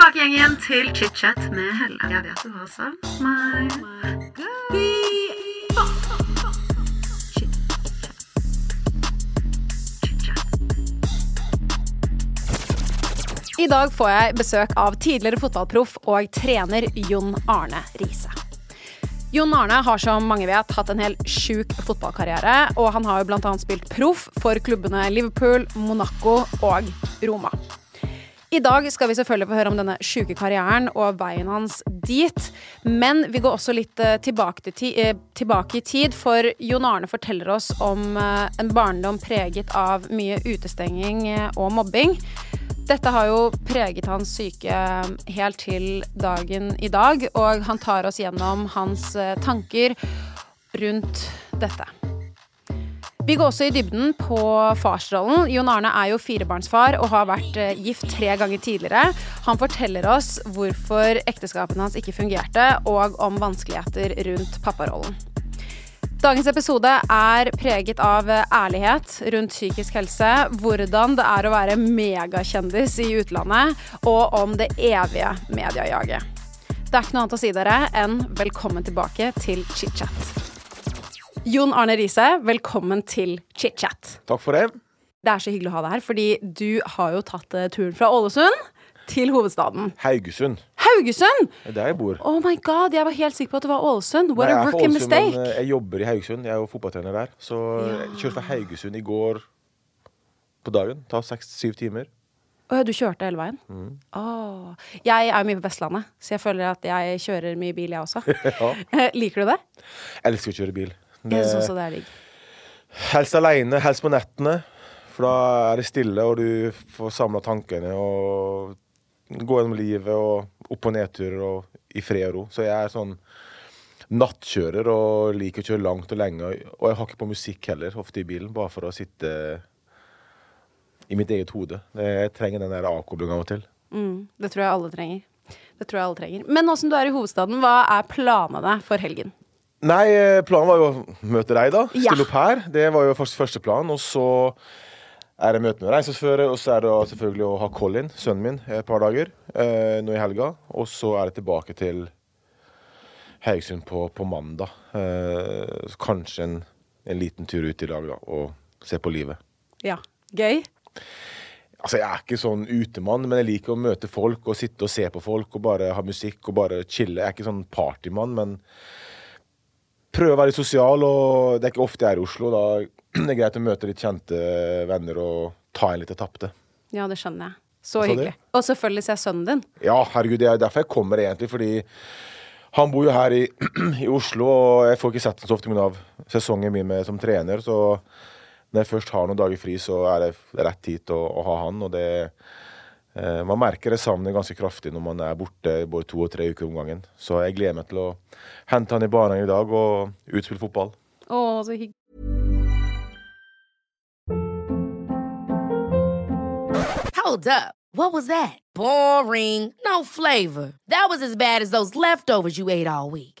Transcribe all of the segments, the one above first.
tilbake igjen til chit-chat med Helle. Jeg vet du har savnet meg. I dag får jeg besøk av tidligere fotballproff og trener Jon Arne Riise. Jon Arne har som mange vet hatt en helt sjuk fotballkarriere, og han har jo bl.a. spilt proff for klubbene Liverpool, Monaco og Roma. I dag skal vi selvfølgelig få høre om denne sjuke karrieren og veien hans dit. Men vi går også litt eh, tilbake, til eh, tilbake i tid, for Jon Arne forteller oss om eh, en barndom preget av mye utestenging og mobbing. Dette har jo preget hans syke helt til dagen i dag, og han tar oss gjennom hans tanker rundt dette. Vi går også i dybden på farsrollen. Jon Arne er jo firebarnsfar og har vært eh, gift tre ganger tidligere. Han forteller oss hvorfor ekteskapene hans ikke fungerte, og om vanskeligheter rundt papparollen. Dagens episode er preget av eh, ærlighet rundt psykisk helse, hvordan det er å være megakjendis i utlandet, og om det evige mediejaget. Det er ikke noe annet å si dere enn velkommen tilbake til chit-chat. Jon Arne Riise, velkommen til chit-chat. Takk for det. Det er så hyggelig å ha deg her, fordi du har jo tatt eh, turen fra Ålesund til hovedstaden. Haugesund. Haugesund! Det er der jeg bor. Oh my god, jeg var helt sikker på at det var Ålesund. What Nei, a rookie mistake. Men eh, jeg jobber i Haugesund. Jeg er jo fotballtrener der. Så jeg kjørte fra Haugesund i går på dagen. Ta seks-syv timer. Å ja, du kjørte hele veien? Mm. Oh. Jeg er jo mye på Vestlandet, så jeg føler at jeg kjører mye bil, jeg også. ja. Liker du det? Jeg elsker å kjøre bil. Det, Jeg syns også det er digg. helst aleine, helst på nettene. For da er det stille, og du får samla tankene og gå gjennom livet og opp- og nedturer og i fred og ro. Så jeg er sånn nattkjører og liker å kjøre langt og lenge. Og jeg har ikke på musikk heller, ofte i bilen, bare for å sitte i mitt eget hode. Jeg trenger den der avkoblinga av og til. Mm, det tror jeg alle trenger. Det tror jeg alle trenger. Men nå som du er i hovedstaden, hva er planene for helgen? Nei, eh, planen var jo å møte deg, da. Stille opp her. Det var jo faktisk første plan. Og så er det møte med reisesjåfører, og så er det selvfølgelig å ha Colin, sønnen min, et par dager eh, nå i helga. Og så er det tilbake til Haugesund på, på mandag. Eh, kanskje en, en liten tur ut i dag, da, og se på livet. Ja, gøy? Altså, Jeg er ikke sånn utemann, men jeg liker å møte folk og sitte og se på folk og bare ha musikk og bare chille. Jeg er ikke sånn partymann, men prøve å være sosial. og Det er ikke ofte jeg er i Oslo. Da det er greit å møte litt kjente venner og ta en litt tapte. Ja, det skjønner jeg. Så hyggelig. Og selvfølgelig ser jeg sønnen din. Ja, herregud, det er derfor jeg kommer egentlig. Fordi han bor jo her i, i Oslo, og jeg får ikke sett ham så ofte pga. sesongen min med, som trener. Så når jeg først har noen dager fri, så er det rett hit å, å ha han. Og det Man merker det savnet ganske kraftig når man er borte både to og tre uker om gangen. Så jeg gleder meg til å hente han i barnehagen i dag og utspille fotball. Å, så hyggelig. Hold up. What was that? Boring. No flavor. That was as bad as those leftovers you ate all week.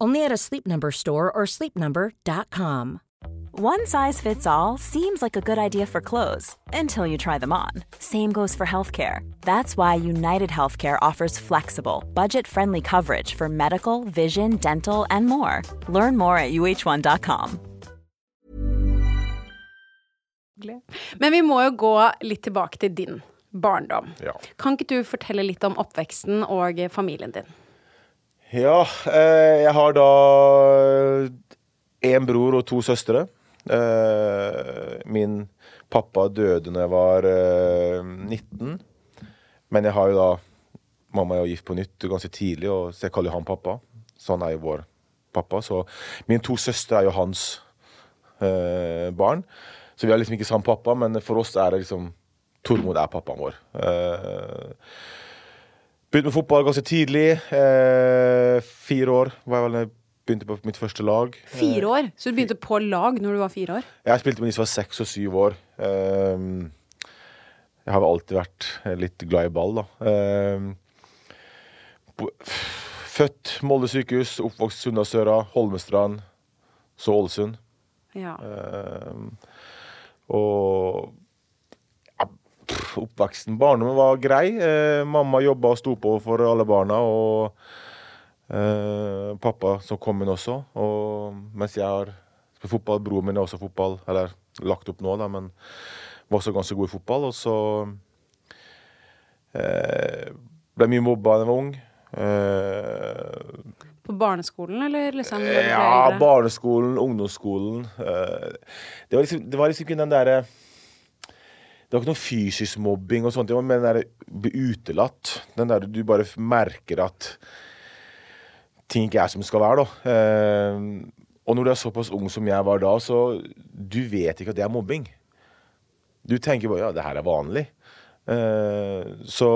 Only at a Sleep Number store or sleepnumber.com. One size fits all seems like a good idea for clothes until you try them on. Same goes for healthcare. That's why United Healthcare offers flexible, budget friendly coverage for medical, vision, dental, and more. Learn more at uh1.com. Men vi må jo gå litt tilbake til din barndom. Ja. Kan ikke du fortelle litt om oppveksten og familien din? Ja, eh, jeg har da én bror og to søstre. Eh, min pappa døde da jeg var eh, 19. Men jeg har jo da Mamma er jo gift på nytt ganske tidlig, og så jeg kaller jo han pappa. Så han er jo vår pappa. Så mine to søstre er jo hans eh, barn. Så vi har liksom ikke samme pappa, men for oss er det liksom Tormod er pappaen vår. Eh, begynte med fotball ganske tidlig. Eh, fire år var jeg vel da jeg begynte på mitt første lag. Fire år? Så du begynte på lag når du var fire år? Jeg spilte med de som var seks og syv år. Eh, Jeg har vel alltid vært litt glad i ball, da. Eh, Født Molde sykehus, oppvokst Sunnasøra, Holmestrand, så Ålesund. Ja. Ehm, Og pff, oppveksten, barndommen var grei. Eh, mamma jobba og sto på for alle barna. Og eh, pappa som kom inn også. Og mens jeg har spilt fotball, broren min er også fotball, eller lagt opp nå, da, men var også ganske god i fotball. Og så eh, ble mye mobba da jeg var ung. Eh, På barneskolen, eller liksom? ja, barneskolen, ungdomsskolen. eh, Det var liksom, det var liksom ikke den derre Det var ikke noe fysisk mobbing og sånt. Det var den derre utelatt. Den der du bare merker at ting ikke er som det skal være, da. Eh, og når du er såpass ung som jeg var da, så du vet ikke at det er mobbing. Du tenker bare ja, det her er vanlig. Eh, så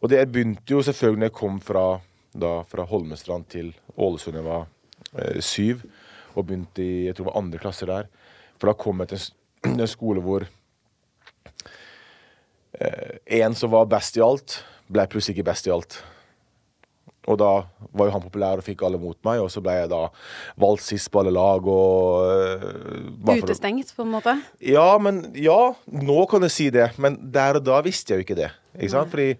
Og det begynte jo selvfølgelig når jeg kom fra, da, fra Holmestrand til Ålesund jeg var eh, syv, og begynte i jeg tror det var andre klasser der. For da kom jeg til en skole hvor en som var best i alt, ble plutselig ikke best i alt. Og da var jo han populær og fikk alle mot meg, og så ble jeg da valgt sist på alle lag og å- Utestengt, på en måte? ja, men ja, nå kan jeg si det. Men der og da visste jeg jo ikke det. Ikke sant? Fordi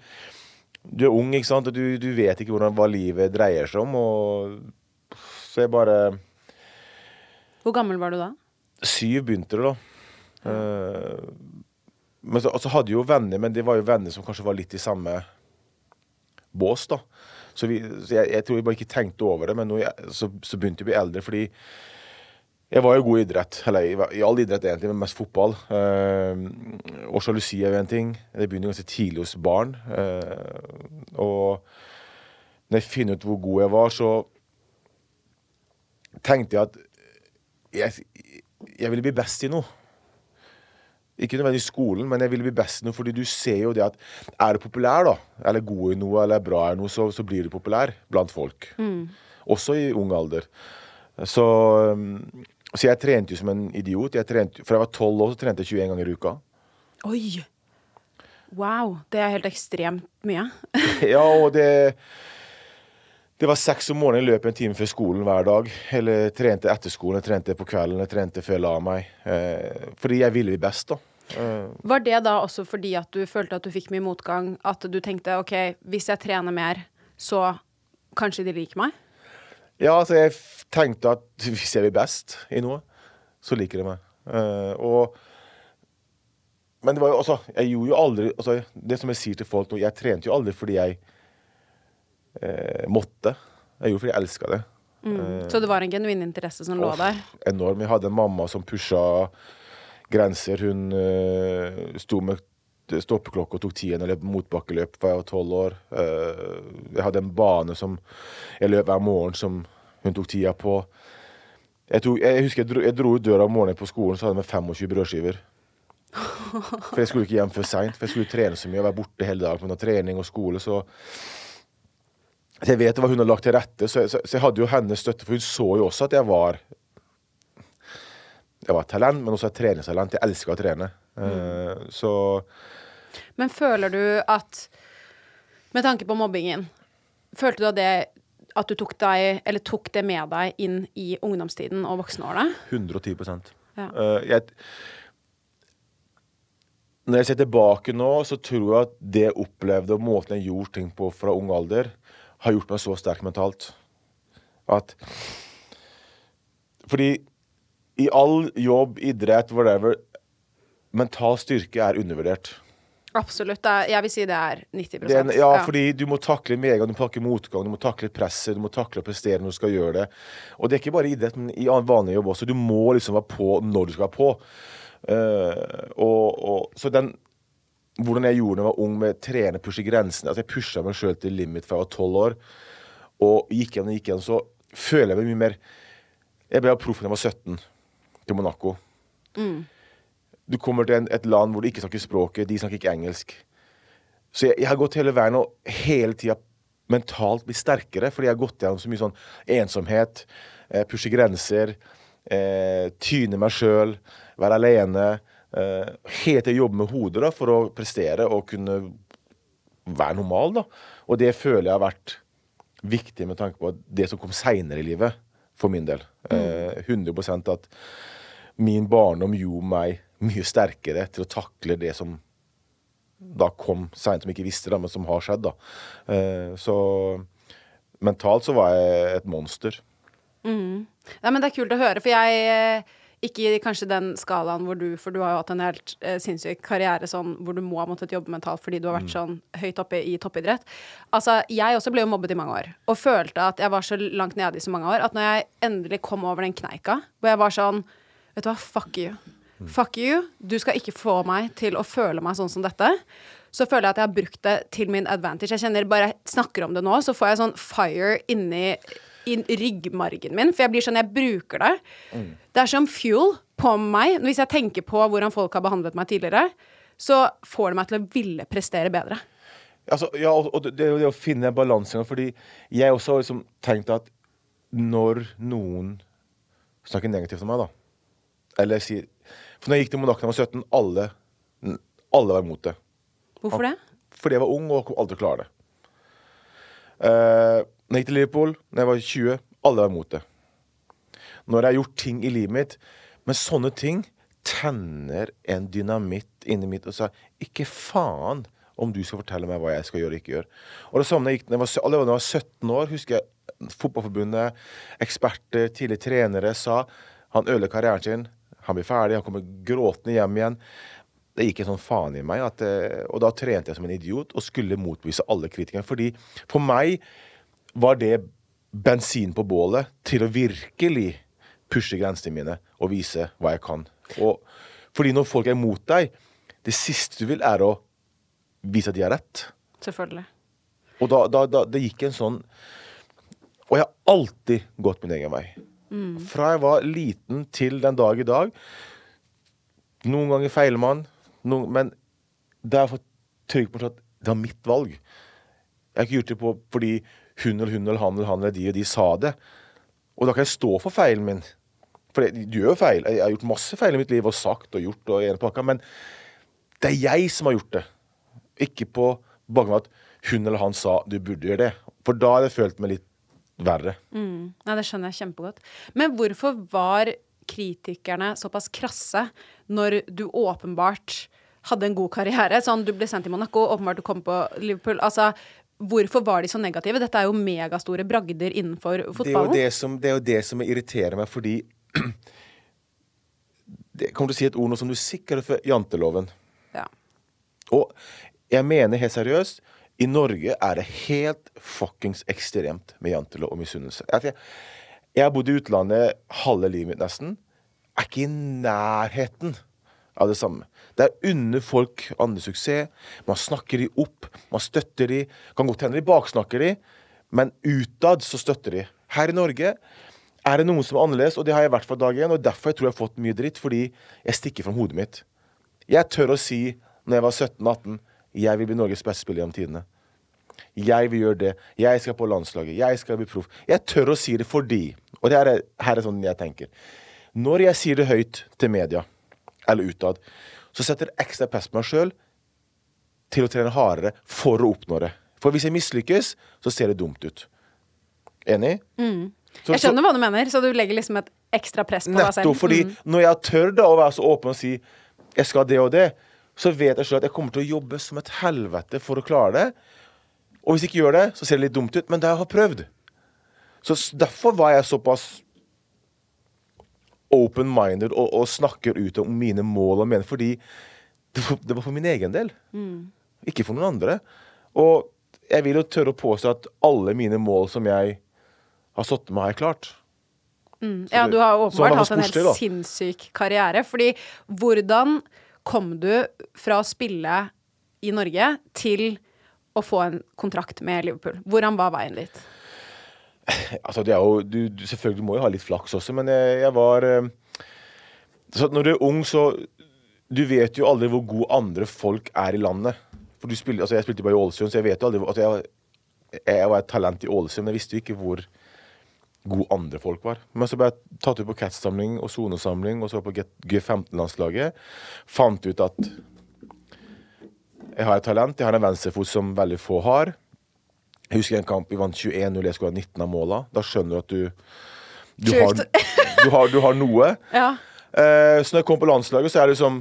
du er ung, ikke sant, og du, du vet ikke hvordan, hva livet dreier seg om. Og så jeg bare Hvor gammel var du da? Syv begynte det, da. Eh, men så, og så hadde jo venner, men det var jo venner som kanskje var litt i samme bås, da. Så, vi, så jeg, jeg tror jeg bare ikke tenkte over det, men jeg, så, så begynte jeg å bli eldre fordi jeg var jo god i idrett, eller i, i all idrett egentlig, men mest fotball. Eh, og sjalusi er jo en ting. Det begynner ganske tidlig hos barn. Eh, og når jeg finner ut hvor god jeg var, så tenkte jeg at jeg, jeg ville bli best i noe. Ikke nødvendigvis i skolen, men jeg ville bli best i noe, fordi du ser jo det at er du populær, da, eller god i noe, eller bra i noe, så, så blir du populær blant folk. Også i ung alder. Så, um, så jeg trente jo som en idiot. Jeg trente, fra jeg var tolv år, så trente jeg 21 ganger i uka. Oi! Wow, det er helt ekstremt mye. Ja, og det Det var seks om morgenen, jeg løp en time før skolen hver dag. Eller trente etter skolen, jeg trente på kvelden, jeg trente før jeg la meg. Eh, fordi jeg ville bli best, da. Eh, Var det da også fordi at du følte at du fikk mye motgang? At du tenkte OK, hvis jeg trener mer, så kanskje de liker meg? Ja, altså jeg tenkte at hvis jeg blir best i noe, så liker de meg. Eh, og Men det var jo altså Jeg gjorde jo aldri altså, Det som jeg sier til folk nå, jeg trente jo aldri fordi jeg eh, måtte. Jeg gjorde fordi jeg elska det. Så det var en genuin interesse som lå der? Enorm. Jeg hadde en mamma som pusha grenser. Hun eh, sto med stoppeklokke og tok tiden og løp motbakkeløp da jeg var tolv år. Eh, jeg hadde en bane som jeg løp hver morgen som hun tok tida på. Jeg, tok, jeg husker jeg dro, jeg dro ut døra om morgenen på skolen så hadde jeg med 25 brødskiver. For jeg skulle ikke hjem før seint, for jeg skulle trene så mye og være borte hele dagen pga. trening og skole. Så så jeg vet hva hun har lagt til rette, så jeg, så, så jeg hadde jo hennes støtte. For hun så jo også at jeg var Jeg var et talent, men også et treningstalent. Jeg elsker å trene. Eh, så Men føler du at Med tanke på mobbingen, følte du at det at du tok, deg, eller tok det med deg inn i ungdomstiden og voksenårene? 110 Ja. Eh, jeg, Når jeg ser tilbake nå, så tror jeg at det jeg opplevde, og måten jeg gjorde ting på fra ung alder, har gjort meg så sterk mentalt. At Fordi i all jobb, idrett, whatever Mental styrke er undervurdert. Absolutt. Jeg vil si det er 90 Det er, en- ja, fordi du må takle medgang, du må takle motgang, du må takle presset, du må takle å prestere når du skal gjøre det. Og det er ikke bare i idrett, men i vanlig jobb også. Du må liksom være på når du skal være på. Uh, og, og, så den Hvordan jeg gjorde da jeg var ung med trene, pushe grensene Altså Jeg pusha meg sjøl til limit fra jeg var tolv år, og gikk igjen og gikk igjen, så føler jeg meg mye mer Jeg ble proff da jeg var 17, til Monaco. Du kommer til en, et land hvor du ikke snakker språket, de snakker ikke engelsk. Så jeg, jeg har gått hele veien og hele tida mentalt blitt sterkere, fordi jeg har gått gjennom så mye sånn ensomhet, eh, pushe grenser, eh, tyne meg sjøl, være alene. Eh, hele tida jobbe med hodet da, for å prestere og kunne være normal. da. Og det føler jeg har vært viktig med tanke på det som kom seinere i livet, for min del. Eh, 100 at min barndom gjorde meg mye sterkere til å takle det som da kom seint, som jeg ikke visste, da, men som har skjedd. da. Eh, så mentalt så var jeg et monster. Nei, men det er kult å høre, for jeg eh, ikke i kanskje den skalaen hvor du For du har jo hatt en helt eh, sinnssyk karriere sånn hvor du må ha måttet jobbe mentalt fordi du har vært sånn høyt oppe i toppidrett. Altså, jeg også ble jo mobbet i mange år, og følte at jeg var så langt nede i så mange år at når jeg endelig kom over den kneika, hvor jeg var sånn Vet du hva, fuck you. Fuck you. Du skal ikke få meg til å føle meg sånn som dette. Så føler jeg at jeg har brukt det til min advantage. Jeg kjenner Bare jeg snakker om det nå, så får jeg sånn fire inni i ryggmargen min. For jeg blir sånn, jeg bruker det. Det er som fuel på meg. Hvis jeg tenker på hvordan folk har behandlet meg tidligere, så får det meg til å ville prestere bedre. Altså, ja, og, og det det å finne balansen. Fordi jeg også har liksom tenkt at når noen snakker negativt om meg, da Eller sier For når jeg gikk til Monaco da jeg var 17, alle, alle var imot det. Hvorfor det? Fordi jeg var ung og kom aldri til å klare det. Uh, når jeg gikk til Liverpool da jeg var 20, alle var imot det. Når jeg har gjort ting i livet mitt Men sånne ting tenner en dynamitt inni mitt og sa Ikke faen om du skal fortelle meg hva jeg skal gjøre og ikke gjøre. Og det samme jeg gikk, når jeg var, allerede da jeg var 17 år, husker jeg Fotballforbundet, eksperter, tidligere trenere sa han ødelegger karrieren sin. Han blir ferdig, han kommer gråtende hjem igjen. Det gikk en sånn faen i meg, at, eh, og da trente jeg som en idiot og skulle motbevise alle kritikerne. Fordi for meg var det bensin på bålet til å virkelig pushe grensene mine og vise hva jeg kan. Og fordi når folk er mot deg, det siste du vil, er å vise at de har rett. Selvfølgelig. Og da, da, da det gikk en sånn Og jeg har alltid gått min egen vei. Fra jeg var liten til den dag i dag. Noen ganger feiler man, noen, men det har jeg fått trygg på at det var mitt valg. Jeg har ikke gjort det på fordi hun eller hun eller han eller han eller de og de sa det. Og da kan jeg stå for feilen min. For jeg, du gjør feil. Jeg har gjort masse feil i mitt liv og sagt og gjort og ene pakka, men det er jeg som har gjort det. Ikke på bakgrunn av at hun eller han sa du burde gjøre det. For da har jeg følt meg litt verre. Nei, det skjønner jeg kjempegodt. Men hvorfor var kritikerne såpass krasse når du åpenbart hadde en god karriere? Sånn, du ble sendt til Monaco, åpenbart du kom på Liverpool. Altså, hvorfor var de så negative? Dette er jo megastore bragder innenfor Det er, jo fotballen. det, som, det er jo det som irriterer meg, fordi det kommer til å si et ord nå som du sikkert for. Janteloven. Ja. Og jeg mener helt seriøst, i Norge er det helt fuckings ekstremt med jantelov og misunnelse. Jeg, jeg har bodd i utlandet halve livet mitt nesten. Er ikke i nærheten av det samme. Det er under folk andre suksess. Man snakker de opp, man støtter de. Kan godt hende de baksnakker de, men utad så støtter de. Her i Norge er det noen som er annerledes, og det har jeg vært fra dag én. Og derfor jeg tror jeg har fått mye dritt, fordi jeg stikker fram hodet mitt. Jeg tør å si, når jeg var 17-18, jeg vil bli Norges beste spiller gjennom tidene. Jeg vil gjøre det. Jeg skal på landslaget. Jeg skal bli proff. Jeg tør å si det fordi Og det er, her er sånn jeg tenker. Når jeg sier det høyt til media, eller utad, så setter jeg ekstra press på meg sjøl til å trene hardere for å oppnå det. For hvis jeg mislykkes, så ser det dumt ut. Enig? Så- Jeg skjønner hva du mener, så du legger liksom et ekstra press på deg selv. Nettopp fordi når jeg tør da å være så åpen og si jeg skal det og det, så vet jeg selv at jeg kommer til å jobbe som et helvete for å klare det. Og hvis jeg ikke gjør det, så ser det litt dumt ut, men det har jeg prøvd. Så derfor var jeg såpass open-minded og, og snakker ut om mine mål og mener, fordi det var, det var for min egen del. Ikke for noen andre. Og jeg vil jo tørre å påstå at alle mine mål som jeg har satt meg, har jeg klart. Ja, du har åpenbart hatt en helt da. sinnssyk karriere. Fordi hvordan kom du fra å spille i Norge til å få en kontrakt med Liverpool? Hvordan var veien dit? Altså, det er jo, du, du, selvfølgelig må jo ha litt flaks også, men jeg, jeg var eh, så Når du er ung, så Du vet jo aldri hvor gode andre folk er i landet. For du spiller, altså Jeg spilte bare i Ålesund, så jeg vet jo aldri altså jeg, jeg var et talent i Ålesund, men jeg visste jo ikke hvor gode andre folk var. Men så ble jeg tatt ut på Cats-samling og sonesamling, og så på G15-landslaget. Fant ut at jeg har et talent. Jeg har en venstrefot som veldig få har. Jeg husker en kamp vi vant 21-0, jeg skulle ha 19 av måla. Da skjønner du at du du har, du, har, du har noe. Ja. Eh, så når jeg kom på landslaget, så er det liksom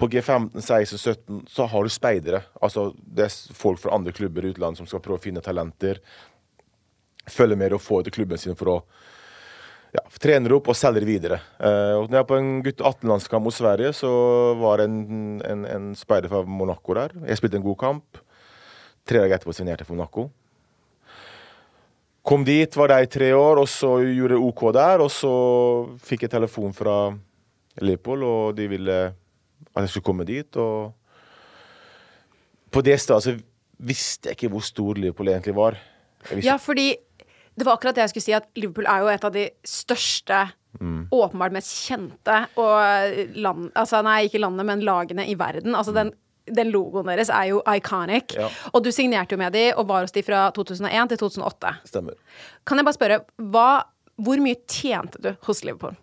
På G15, 16, 17 så har du speidere. Altså det er folk fra andre klubber i utlandet som skal prøve å finne talenter. Følge med og få til klubben sin for å ja, trene opp og selge videre. Uh, og når jeg var på en gutt 18-landskamp mot Sverige, så var det en, en, en speider fra Monaco der. Jeg spilte en god kamp. Tre dager etterpå signerte jeg for Monaco. Kom dit, var der i tre år, og så gjorde jeg OK der. Og så fikk jeg telefon fra Liverpool, og de ville at jeg skulle komme dit. Og på det stedet så visste jeg ikke hvor stor Liverpool egentlig var. Ja, fordi det var akkurat det jeg skulle si, at Liverpool er jo et av de største, åpenbart mest kjente og land... Altså, nei, ikke landet, men lagene i verden. Altså, den, den logoen deres er jo iconic. Ja. Og du signerte jo med de og var hos de fra 2001 til 2008. Stemmer. Kan jeg bare spørre, hva, hvor mye tjente du hos Liverpool?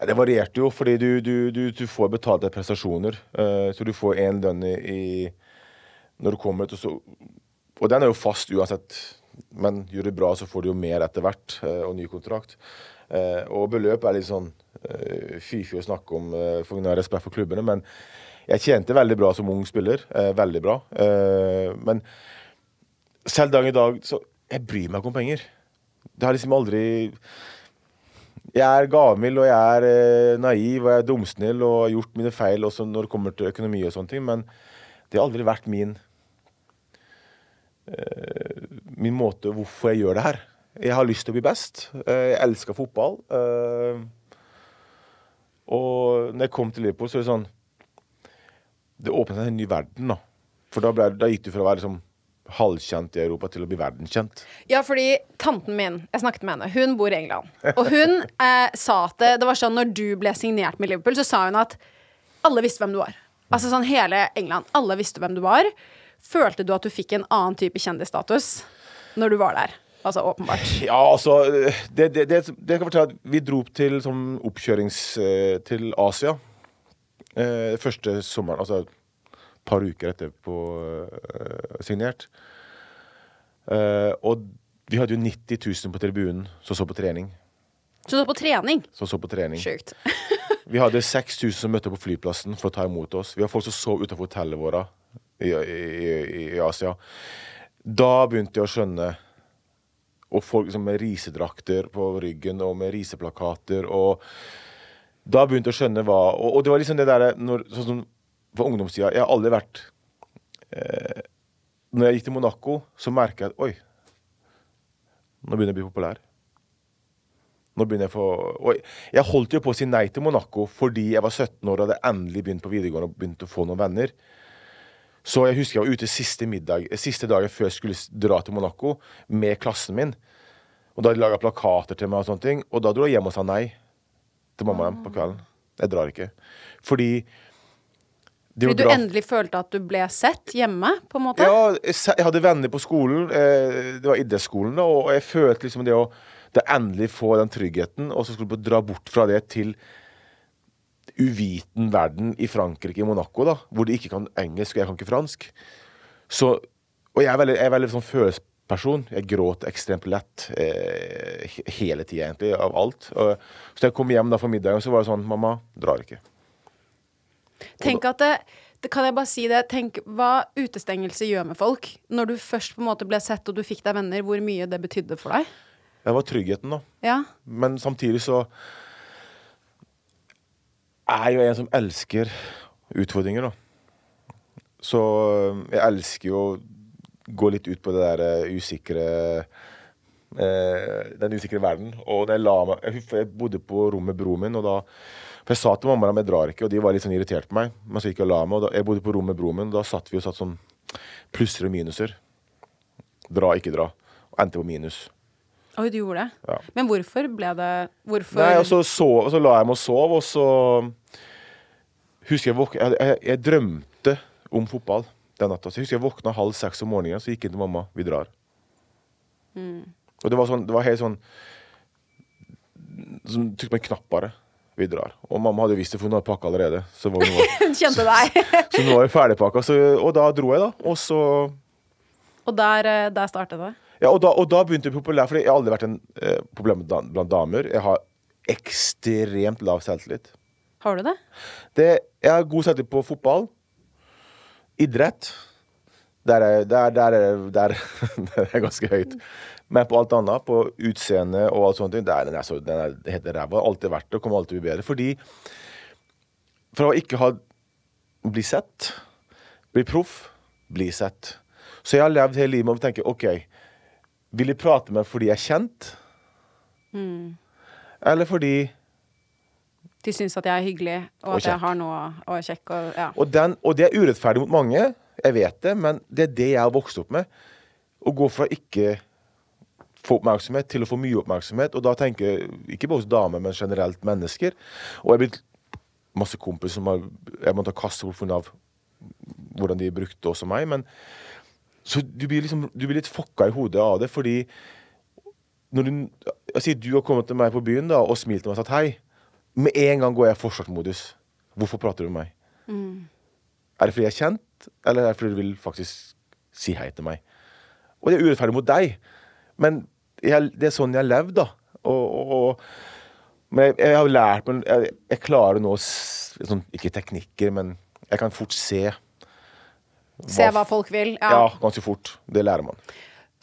Det varierte jo, fordi du, du, du, du får betalt etter prestasjoner. Uh, så du får én lønn i, når du kommer ut, og så Og den er jo fast uansett. Men gjør du bra, så får du jo mer etter hvert, uh, og ny kontrakt. Uh, og beløp er litt sånn uh, fy-fy å snakke om, for å ha respekt for klubbene. Men jeg tjente veldig bra som ung spiller. eh, veldig bra. Eh, men selv dag i dag så Jeg bryr meg ikke om penger. Det har liksom aldri jeg er gavmild og jeg er eh, naiv og jeg er dumsnill og har gjort mine feil også når det kommer til økonomi og sånne ting, men det har aldri vært min eh, min måte hvorfor jeg gjør det her. Jeg har lyst til å bli best. Eh, jeg elsker fotball. eh, og når jeg kom til Liverpool, så er det sånn Det åpnet seg en ny verden, da. For da, ble, da gikk du fra å være liksom halvkjent i Europa til å bli verdenskjent. Ja, fordi tanten min, jeg snakket med henne, hun bor i England. Og hun eh, sa at det, det var sånn når du ble signert med Liverpool, så sa hun at alle visste hvem du var. Altså sånn hele England. Alle visste hvem du var. Følte du at du fikk en annen type kjendisstatus når du var der? Altså åpenbart. Ja, altså Det, det, det, det kan fortelle at Vi dro til sånn oppkjørings eh, til Asia. Eh, første sommeren, altså et par uker etterpå eh, signert. Eh, og vi hadde jo 90 000 på tribunen som så på trening. Så du på trening? Som så på trening. Sjukt. Vi hadde 6000 som møtte på flyplassen for å ta imot oss. Vi har folk som sov utenfor hotellet våre i, i, i, i Asia. Da begynte jeg å skjønne Og folk liksom med risedrakter på ryggen og med riseplakater. Og da begynte jeg å skjønne hva Og, og det var liksom det derre Sånn som på ungdomstida Jeg har aldri vært eh, Når jeg gikk til Monaco, så merka jeg at oi, nå begynner jeg å bli populær. Nå begynner jeg å få Oi. Jeg holdt jo på å si nei til Monaco fordi jeg var 17 år og hadde endelig begynt på videregående og begynt å få noen venner. Så jeg husker jeg var ute siste, middag, siste dagen før jeg skulle dra til Monaco med klassen min. Og da hadde de laga plakater til meg, og sånne ting Og da dro jeg hjem og sa nei til mamma og dem på kvelden. Jeg drar ikke. Fordi det Fordi du endelig følte at du ble sett hjemme, på en måte? ja, jeg hadde venner på skolen. Eh, det var idrettsskolen, og jeg følte liksom det å det endelig få den tryggheten, og så skulle du dra bort fra det til uviten verden i Frankrike, i Monaco, da, hvor de ikke kan engelsk, og jeg kan ikke fransk. Så, og jeg er veldig, jeg er veldig sånn følelsesperson. Jeg gråt ekstremt lett eh, hele tida, egentlig, av alt. Og, så da jeg kom hjem da for middagen, så var det sånn Mamma, drar ikke. Tenk at det, det Kan jeg bare si det? Tenk hva utestengelse gjør med folk. Når du først på en måte ble sett og du fikk deg venner, hvor mye det betydde for deg. Det var tryggheten, da. Ja. Men samtidig så er jeg jo en som elsker utfordringer, da. Så øh, jeg elsker jo gå litt ut på det der øh, usikre uh, Den usikre verden. Og jeg la meg Jeg, jeg bodde på rommet med broren min, og da For jeg sa til mamma at jeg drar ikke, og de var litt sånn irritert på meg. Men så gikk jeg og la meg, og da, jeg bodde på rommet med broren min, og da satt vi og satt sånn plusser og minuser. Dra, ikke dra. Og endte på minus. Oi, du gjorde det? Ja. Men hvorfor ble det Hvorfor Nei, og så, sov, og så la jeg meg og sov, og så husker jeg jeg, jeg, jeg drømte om fotball den natta. Så jeg husker jeg våkna halv seks om morgenen, så gikk jeg til mamma. Vi drar. Og det var sånn, det var helt sånn som Trykk på en knapp bare. Vi drar. Og mamma hadde visst det, for hun hadde pakka allerede. Så var hun, Hun kjente deg. så nå var vi ferdigpakka. Så, og da dro jeg, da. Og så Og der, eh, der startet det. Ja, og da, og da begynte jeg populær, for jeg har aldri vært en eh, problem blant damer. Jeg har ekstremt lav selvtillit. Har du det? Det, jeg har god selvtillit på fotball, idrett. Der er, der, der, er, der, der er ganske høyt. Men på alt annet, på utseende og alt sånt, der, den er, så, den er helt ræva. Alltid verdt det, og kommer alltid til å bli bedre. Fordi For å ikke ha bli sett, bli proff, bli sett. Så jeg har levd hele livet med å tenke OK, vil de prate med meg fordi jeg er kjent? Eller fordi De syns at jeg er hyggelig, og Og at jeg har noe og sjekke. kjekk og ja. Og, den, og det er urettferdig mot mange, jeg vet det, men det er det jeg har vokst opp med. Å gå fra ikke få oppmerksomhet til å få mye oppmerksomhet. Og da tenker jeg ikke bare hos damer, men generelt mennesker. Og jeg er blitt masse kompiser som har, jeg måtte kaste bort pga. hvordan de brukte også meg. Men så du blir, liksom, du blir litt fucka i hodet av det, fordi når du, jeg sier, du har kommet til meg på byen da, og smilt til meg og sagt hei. Med en gang går jeg i forsvarsmodus. Hvorfor prater du med meg? Er det fordi jeg er kjent, eller er det fordi du vil faktisk si hei til meg? Og det er urettferdig mot deg, men jeg, det er sånn jeg har levd, da. Og, og, men jeg, jeg har lært meg jeg, jeg klarer nå sånn, Ikke teknikker, men jeg kan fort se. Se hva folk vil. Ja, Ja. ganske fort. Det lærer man.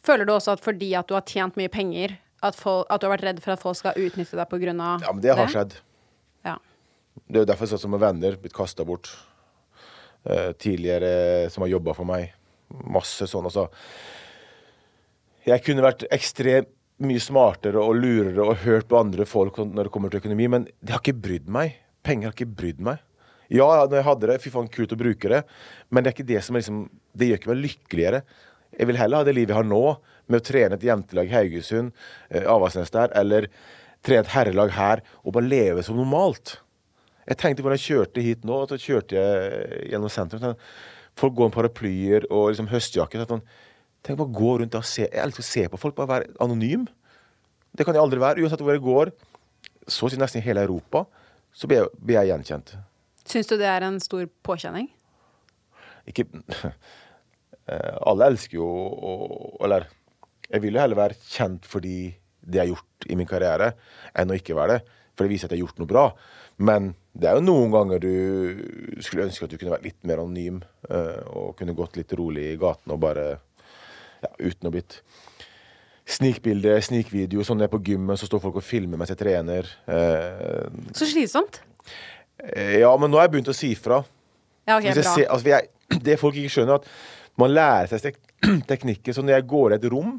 Føler du også at fordi at du har tjent mye penger, at, folk, at du har vært redd for at folk skal utnytte deg pga. Ja, men det har skjedd. Ja. Det er jo derfor sånn som med venner blitt kasta bort. Eh, tidligere som har jobba for meg. Masse sånn. Altså. Jeg kunne vært ekstremt mye smartere og lurere og hørt på andre folk når det kommer til økonomi, men det har ikke brydd meg. Penger har ikke brydd meg. Ja, når jeg hadde det, fy faen, kult å bruke det, men det er ikke det som er liksom Det gjør ikke meg lykkeligere. Jeg vil heller ha det livet jeg har nå, med å trene et jentelag i Haugesund, eh, Avaldsnes der, eller trene et herrelag her, og bare leve som normalt. Jeg tenkte da jeg kjørte hit nå, og så kjørte jeg gjennom sentrum. sånn, Folk går med paraplyer og liksom høstjakker. Sånn, tenk bare gå rundt og se. Jeg elsker å se på folk, bare være anonym. Det kan jeg aldri være. Uansett hvor jeg går, så å si nesten i hele Europa, så blir jeg, blir jeg gjenkjent. Syns du det er en stor påkjenning? Ikke Eh, Alle elsker jo å Eller jeg vil jo heller være kjent fordi det jeg har gjort i min karriere, enn å ikke være det. For det viser at jeg har gjort noe bra. Men det er jo noen ganger du skulle ønske at du kunne vært litt mer anonym. eh, Og kunne gått litt rolig i gaten og bare ja, Uten å blitt Snikbilde, snikvideo, sånn nede på gymmet, så står folk og filmer mens jeg trener. Eh, Så slitsomt. eh, ja, men nå har jeg begynt å si fra. Ja, okay, jeg ser, altså, jeg, det folk ikke skjønner, at man lærer seg tek teknikker. Så når jeg går i et rom,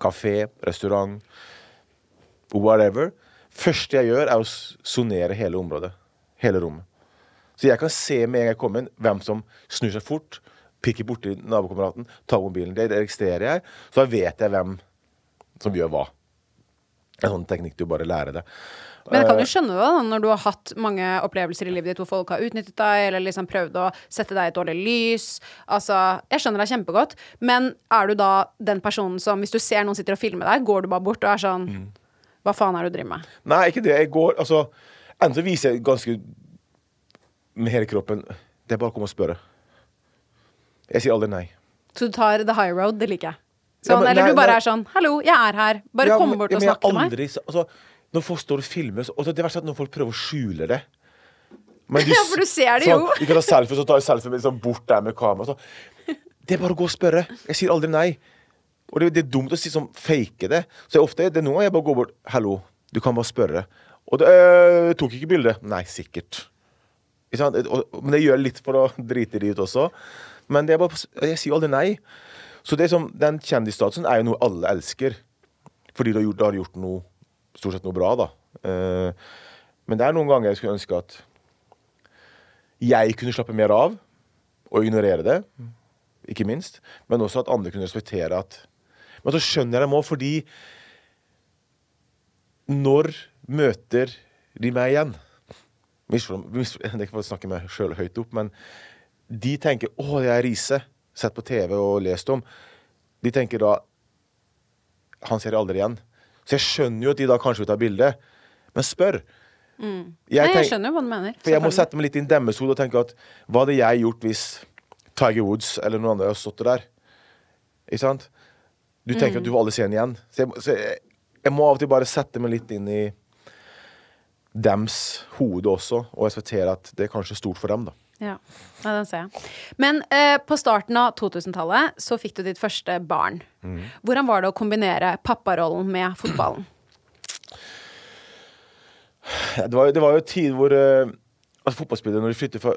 kafé, restaurant, whatever første jeg gjør, er å sonere hele området. Hele rommet. Så jeg kan se med en gang jeg kommer inn, hvem som snur seg fort, pikker borti nabokameraten, tar mobilen. Det registrerer jeg. Så da vet jeg hvem som gjør hva. En sånn teknikk du bare lærer deg. Men jeg kan Eh, jo skjønne det da, når du har hatt mange opplevelser i livet ditt hvor folk har utnyttet deg, eller liksom prøvd å sette deg i et dårlig lys. Altså, jeg skjønner deg kjempegodt, men er du da den personen som, hvis du ser noen sitter og filmer deg, går du bare bort og er sånn Mm. Hva faen er det du driver med? Nei, ikke det. Jeg går Altså, enten så viser jeg ganske med hele kroppen Det er bare å komme og spørre. Jeg sier aldri nei. Så du tar the high road, det liker jeg. Ja, Sånn, men eller nei, du bare nei. er sånn Hallo, jeg er her. Bare Ja, kom bort ja, og men jeg snakke til meg. aldri Altså, når folk står og filmer, og det verste er at når folk prøver å skjule det Men Ja, for du ser det jo. Sånn, vi kan ta selfie, så tar jeg selfie med, liksom, bort der med kamera. Så. Det er bare å gå og spørre. Jeg sier aldri nei. Og det, det er dumt å si sånn fake det. Så jeg ofte, det er noen ganger jeg bare går bort Hallo, du kan bare spørre. Og det øh, tok ikke bilde. Nei, sikkert. Men det gjør jeg litt for å drite de ut også. Men det er bare, jeg sier aldri nei. Så det er som, den kjendisstatusen er jo noe alle elsker. Fordi du har gjort, du har gjort noe stort sett noe bra, da. Eh, men det er noen ganger jeg skulle ønske at jeg kunne slappe mer av og ignorere det, ikke minst. Men også at andre kunne respektere at Men så skjønner jeg dem òg, fordi når møter de meg igjen? Det er ikke for å snakke meg sjøl høyt opp, men de tenker 'Å, det er Riise'. Sett på TV og lest om. De tenker da Han ser jeg aldri igjen. Så jeg skjønner jo at de da kanskje vil ta bilde, men spør. Nei, jeg tenk- skjønner jo hva du mener. for jeg må sette meg litt inn i deres hode og tenke at hva hadde jeg gjort hvis Tiger Woods eller noen andre hadde stått der? Ikke sant? Du tenker at du får aldri se igjen. Så jeg, så jeg, jeg må av og til bare sette meg litt inn i dems hode også, og respektere at det er kanskje stort for dem, da. Ja, ja den ser jeg. Men eh, på starten av 2000-tallet så fikk du ditt første barn. Hvordan var det å kombinere papparollen med fotballen? Det var, det var jo en tid hvor eh, altså fotballspillere, når de flytter, fra,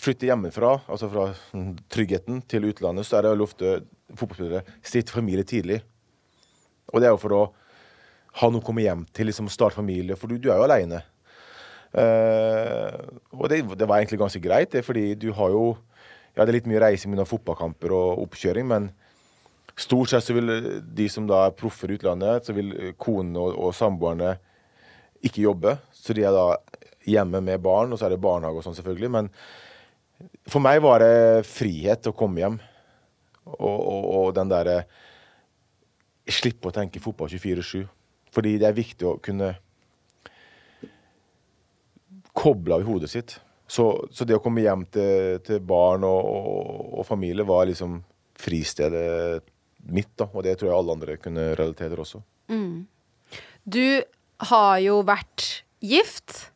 flytter hjemmefra, altså fra mm, tryggheten til utlandet, så er det jo ofte fotballspillere stifter familie tidlig. Og det er jo for å ha noe å komme hjem til, liksom starte familie, for du, du er jo aleine. Og det, det var egentlig ganske greit, det, fordi du har jo det er litt mye reising mellom fotballkamper og oppkjøring, men stort sett så vil de som da er proffer i utlandet, så vil eh, konene og, og samboerne ikke jobbe. Så de er da hjemme med barn, og så er det barnehage og sånn, selvfølgelig. Men for meg var det frihet å komme hjem. Og, og, og den derre Slippe å tenke fotball 24-7. Fordi det er viktig å kunne koble av i hodet sitt. Så, så det å komme hjem til, til barn og, og, og familie var liksom fristedet mitt, da. Og det tror jeg alle andre kunne relatere også. også. Du har jo vært gift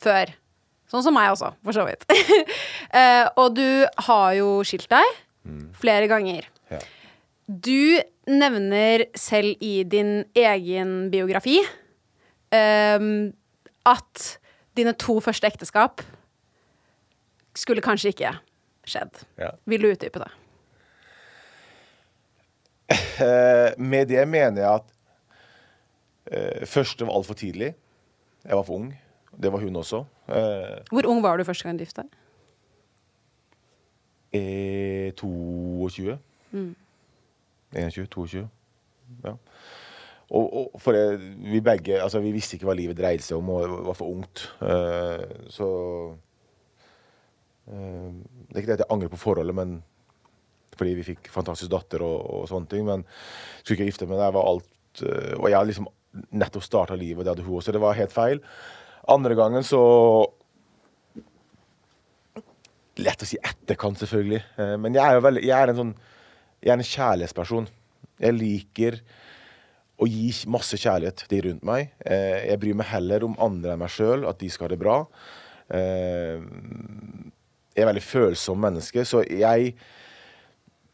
før. Sånn som meg også, for så vidt. Eh, og du har jo skilt deg flere ganger. Ja. Du nevner selv i din egen biografi eh, at dine to første ekteskap skulle kanskje ikke skjedd. Ja. Vil du utdype det? Eh, med det mener jeg at uh, første var altfor tidlig. Jeg var for ung. Det var hun også. Uh, Hvor ung var du første gang du gifta deg? eh, 22. 21, 22. Ja. Og, og det, vi begge altså Vi visste ikke hva livet dreide seg om, og det var for ungt. Uh, så uh, Det er ikke det at jeg angrer på forholdet, men fordi vi fikk fantastisk datter og, og sånne ting. Men skulle ikke gifte meg der, var alt uh, Og jeg hadde liksom nettopp starta livet, og det hadde hun også. Det var helt feil. Andre gangen så Lett å si etterkant, selvfølgelig. Men jeg er jo veldig Jeg er en sånn Jeg er en kjærlighetsperson. Jeg liker å gi masse kjærlighet til de rundt meg. Eh, Jeg bryr meg heller om andre enn meg sjøl, at de skal ha det bra. Eh, Jeg er veldig følsom menneske, så jeg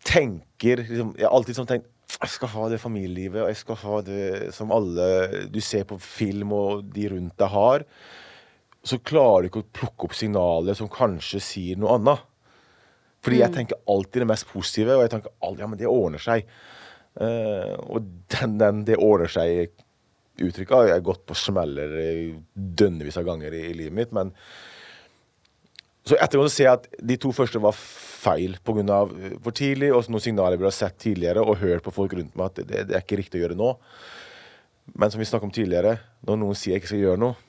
tenker liksom, Jeg har alltid sånn tenkt jeg skal ha det familielivet, og jeg skal ha det som alle du ser på film og de rundt deg har. Så klarer du ikke å plukke opp signaler som kanskje sier noe annet. Fordi jeg tenker alltid det mest positive, og jeg tenker alltid ja, men det ordner seg. Eh, og den, den 'det ordner seg'-uttrykket har jeg gått på smeller eh, dønnevis av ganger i, i livet mitt. Men så etterpå ser jeg at de to første var feil pga. for tidlig, og noen signaler vi har sett tidligere og hørt på folk rundt meg at det, det er ikke riktig å gjøre nå. Men som vi snakket om tidligere, når noen sier jeg ikke skal gjøre noe,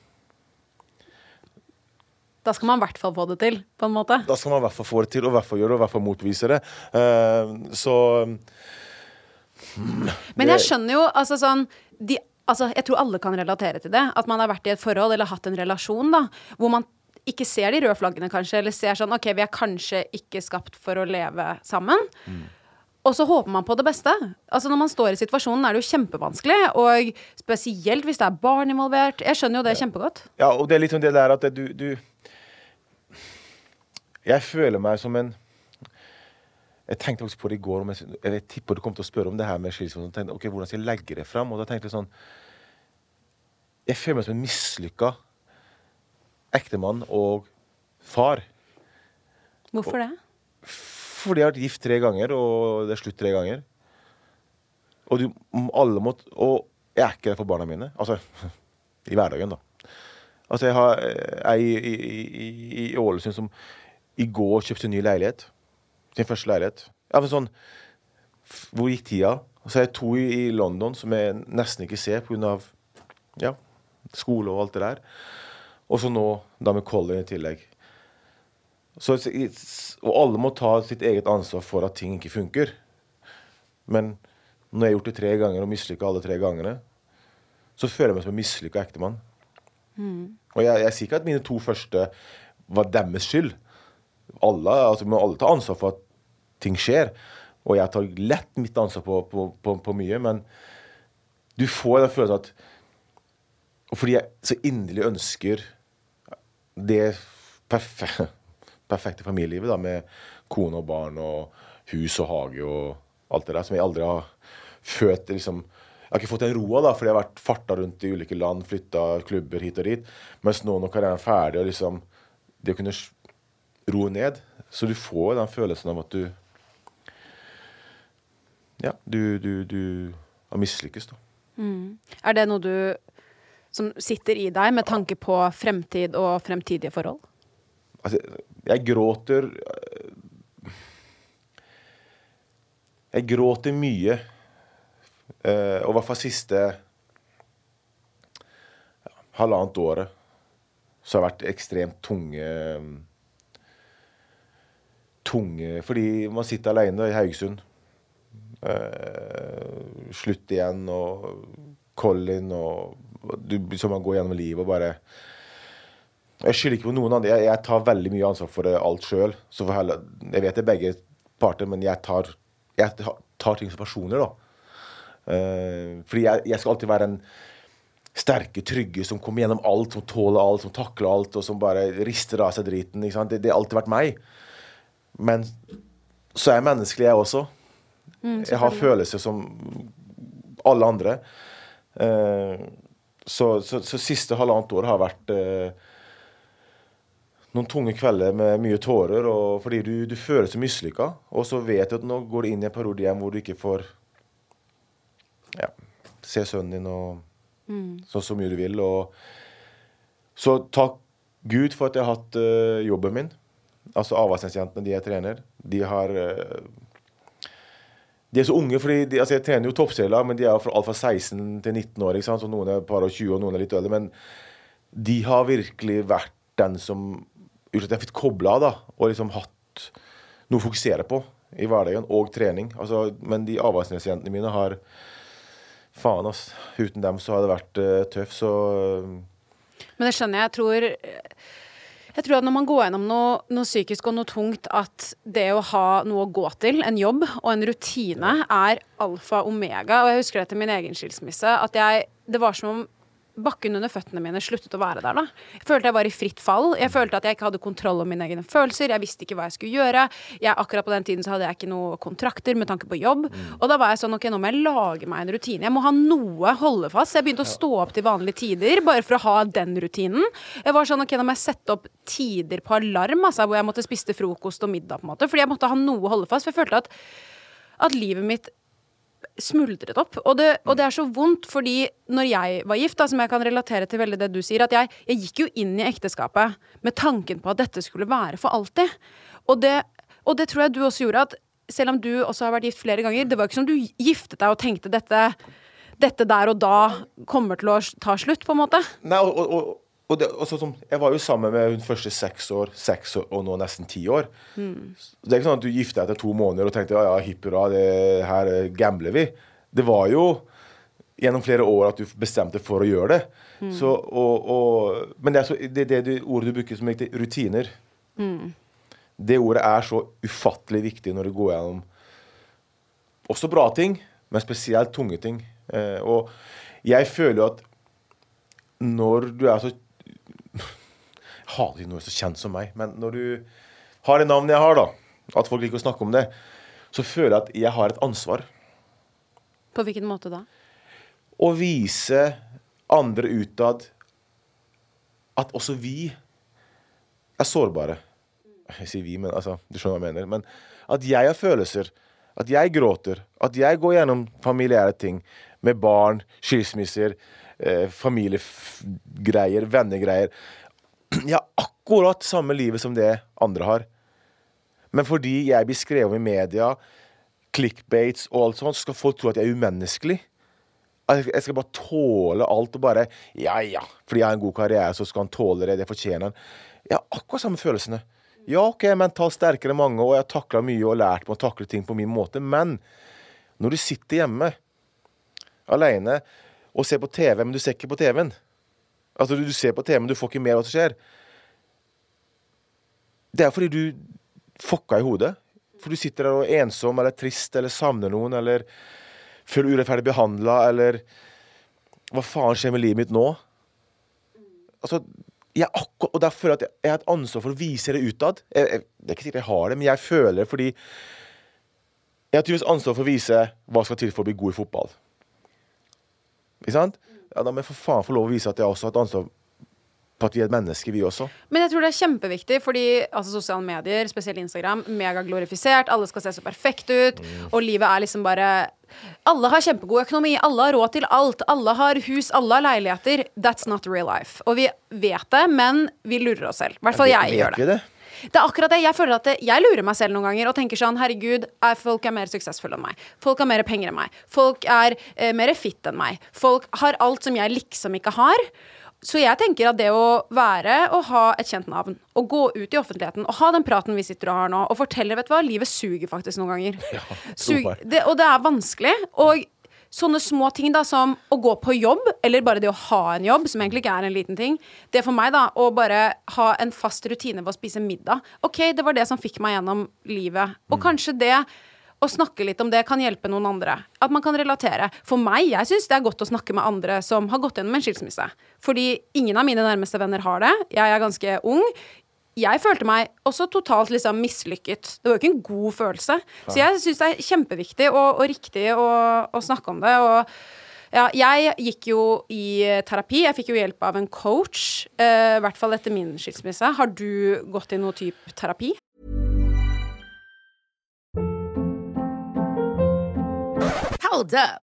Da skal man i hvert fall få det til, på en måte. da skal man i hvert fall få det til, og i hvert fall gjøre det, og i hvert fall motvise det. Uh, så Men jeg skjønner jo, altså sånn de, altså, Jeg tror alle kan relatere til det. At man har vært i et forhold eller hatt en relasjon da, hvor man ikke ser de røde flaggene, kanskje, eller ser sånn OK, vi er kanskje ikke skapt for å leve sammen. Og så håper man på det beste. Altså Når man står i situasjonen, er det jo kjempevanskelig. Og spesielt hvis det er barn involvert. Jeg skjønner jo det kjempegodt. Ja, og det er litt sånn det der at du, du Jeg føler meg som en Jeg tenkte faktisk på det i går. Om jeg, jeg tipper du kom til å spørre om det her med skilsmisse. og tenkte, Ok, hvordan skal jeg legge det fram? Og da tenkte jeg sånn Jeg føler meg som en mislykka ektemann og far. Hvorfor det? Fordi jeg har vært gift tre ganger, og det er slutt tre ganger. Og du, alle må Og jeg er ikke der for barna mine. Altså i hverdagen, da. Altså, jeg har ei i, i, i Ålesund som i går kjøpte ny leilighet. Sin første leilighet. Ja, men sånn Hvor gikk tida? Og så er det to i, i London som jeg nesten ikke ser pga. Ja, skole og alt det der. Og så nå da med Colin i tillegg. Så, og alle må ta sitt eget ansvar for at ting ikke funker. Men når jeg har gjort det tre ganger og mislykka alle tre gangene, så føler jeg meg som en mislykka ektemann. Mm. Og jeg, jeg sier ikke at mine to første var deres skyld. Alle, altså, må alle ta ansvar for at ting skjer. Og jeg tar lett mitt ansvar på, på, på, på mye, men du får den følelsen at Fordi jeg så inderlig ønsker det perfekte, perfekte familielivet da, med kone og barn og hus og hage og alt det der, som jeg aldri har følt liksom, Jeg har ikke fått den roa, da, fordi jeg har vært farta rundt i ulike land, flytta klubber hit og dit. Mens nå når karrieren er ferdig, og liksom det å kunne roe ned Så du får den følelsen av at du Ja, du, du, du har mislykkes, da. Mm. Er det noe du som sitter i deg med tanke på fremtid og fremtidige forhold? Altså, jeg gråter Jeg gråter mye. Eh, og i hvert fall siste halvannet året så har det vært ekstremt tunge Tunge Fordi man sitter alene i Haugesund. Eh, slutt igjen og Colin og du, Som man går gjennom livet og bare Jeg skylder ikke på noen andre. Jeg, jeg, tar veldig mye ansvar for alt sjøl. Jeg vet det er begge parter, men jeg tar, jeg tar ting som personer, da. Uh, fordi jeg, jeg, skal alltid være en sterke, trygge som kommer gjennom alt, som tåler alt, som takler alt, og som bare rister av seg driten. Det, det har alltid vært meg. Men så er jeg menneskelig, jeg også. Mm, jeg har følelser som alle andre. Eh, så, så, så, siste halvannet år har vært eh, noen tunge kvelder med mye tårer. Fordi du, du føler deg mislykka, og så vet du at nå går du inn i en periode igjen hvor du ikke får ja, se sønnen din og mm. så, så mye du vil. Og så takk Gud for at jeg har hatt uh, jobben min. Altså Avaldsnes-jentene, de jeg trener, de har uh, de er så unge, fordi de, altså Jeg trener jo toppserielag, men de er fra, alt fra 16 til 19 år. ikke sant? Så Noen er par og 20, og noen er litt eldre. Men de har virkelig vært den som gjort at jeg fått kobla av, da, og liksom hatt noe å fokusere på i hverdagen, og trening. Altså, men de Avaldsnes-jentene mine har faen, ass. Uten dem så hadde det vært uh, tøft, så uh. Men det skjønner jeg. Jeg tror jeg tror at når man går gjennom noe, noe, psykisk og noe tungt, at det å ha noe å gå til, en jobb og en rutine, er alfa og omega. Og jeg husker det til min egen skilsmisse. At jeg Det var som om bakken under føttene mine sluttet å være der. da. Jeg følte jeg var i fritt fall. Jeg følte at jeg ikke hadde kontroll over mine egne følelser. Jeg visste ikke hva jeg skulle gjøre. Jeg, akkurat på den tiden så hadde jeg ikke noen kontrakter med tanke på jobb. Mm. Og da var jeg sånn ok, nå må jeg lage meg en rutine. Jeg må ha noe holde fast. Jeg begynte å stå opp til vanlige tider bare for å ha den rutinen. Jeg var sånn ok, nå må jeg sette opp tider på alarm, altså, hvor jeg måtte spise frokost og middag, på en måte. Fordi jeg måtte ha noe å holde fast. For jeg følte at at livet mitt smuldret opp. Og det, og det, er så vondt, fordi når jeg var gift, da, som jeg kan relatere til veldig det du sier, at jeg, jeg, gikk jo inn i ekteskapet med tanken på at dette skulle være for alltid. Og det, og det tror jeg du også gjorde, at selv om du også har vært gift flere ganger, det var ikke som du giftet deg og tenkte dette, dette der og da kommer til å ta slutt, på en måte. Nei, og, og og det, sånn, jeg var jo sammen med hun første seks år, seks år og nå nesten ti år. Mm. Det er ikke sånn at du gifter deg etter to måneder og tenkte ja, ja, hipp hurra, her gambler vi. Det var jo gjennom flere år at du bestemte for å gjøre det. Mm. Så, og, og, men det er så, det, det, det, ordet du bruker som riktig, rutiner. Mm. Det ordet er så ufattelig viktig når du går gjennom også bra ting, men spesielt tunge ting. Eh, og jeg føler jo at når du er så har ikke noe så kjent som meg. Men når du har det navnet jeg har, da, at folk liker å snakke om det, så føler jeg at jeg har et ansvar. På hvilken måte da? Å vise andre utad at også vi er sårbare. Jeg sier vi, men altså, du skjønner hva jeg mener. Men at jeg har følelser. At jeg gråter. At jeg går gjennom familiære ting. Med barn, skilsmisser, eh, familiegreier, vennegreier. Jeg har akkurat samme livet som det andre har. Men fordi jeg blir skrevet i media, clickbates og alt sånt, så skal folk tro at jeg er umenneskelig. Jeg skal bare tåle alt og bare Ja, ja, fordi jeg har en god karriere, så skal han tåle det. Det fortjener han. Jeg har akkurat samme følelsene. Ja, OK, jeg er mentalt sterkere enn mange, og jeg har takla mye og lært meg å takle ting på min måte, men når du sitter hjemme alene og ser på TV, men du ser ikke på TV-en Altså, du, ser på TV, men du får ikke med hva som skjer. Det er fordi du fucka i hodet. For du sitter der og er ensom eller trist eller savner noen eller føler urettferdig behandla eller Hva faen skjer med livet mitt nå? Altså, jeg akkurat, og derfor føler jeg at jeg har et ansvar for å vise det utad. Jeg, jeg, det er ikke sikkert jeg har det, men jeg føler det fordi jeg har tydeligvis ansvar for å vise hva som skal til for å bli god i fotball. Ikke sant? Ja, Da må jeg for faen få lov å vise at jeg også har et ansvar på at vi er et menneske, vi også. Men jeg tror det er kjempeviktig, fordi altså, sosiale medier, spesielt Instagram, megaglorifisert. Alle skal se så perfekt ut. Og livet er liksom bare Alle har kjempegod økonomi, alle har råd til alt. Alle har hus, alle har leiligheter. That's not real life. Og vi vet det, men vi lurer oss selv. I hvert fall jeg Vet gjør det. Det? Er akkurat det. Jeg føler at det, jeg lurer meg selv noen ganger og tenker sånn Herregud, er folk er mer suksessfulle enn meg. Folk har mer penger enn meg. Folk er eh, mer fit enn meg. Folk har alt som jeg liksom ikke har. Så jeg tenker at det å være og ha et kjent navn, og gå ut i offentligheten og ha den praten vi sitter og har nå, og fortelle Vet du hva, livet suger faktisk noen ganger. Sug, det, og det er vanskelig. Og sånne små ting da som å gå på jobb, eller bare det å ha en jobb, som egentlig ikke er en liten ting, det er for meg, da, å bare ha en fast rutine ved å spise middag. OK, det var det som fikk meg gjennom livet. Og kanskje det å snakke litt om det kan hjelpe noen andre. At man kan relatere. For meg, jeg syns det er godt å snakke med andre som har gått gjennom en skilsmisse. Fordi ingen av mine nærmeste venner har det. Jeg er ganske ung. Jeg følte meg også totalt liksom mislykket. Det var jo ikke en god følelse. Så jeg syns det er kjempeviktig og, og riktig å, å snakke om det. Og ja, jeg gikk jo i terapi. Jeg fikk jo hjelp av en coach. uh, I hvert fall etter min skilsmisse. Har du gått i noe type terapi? Hold up.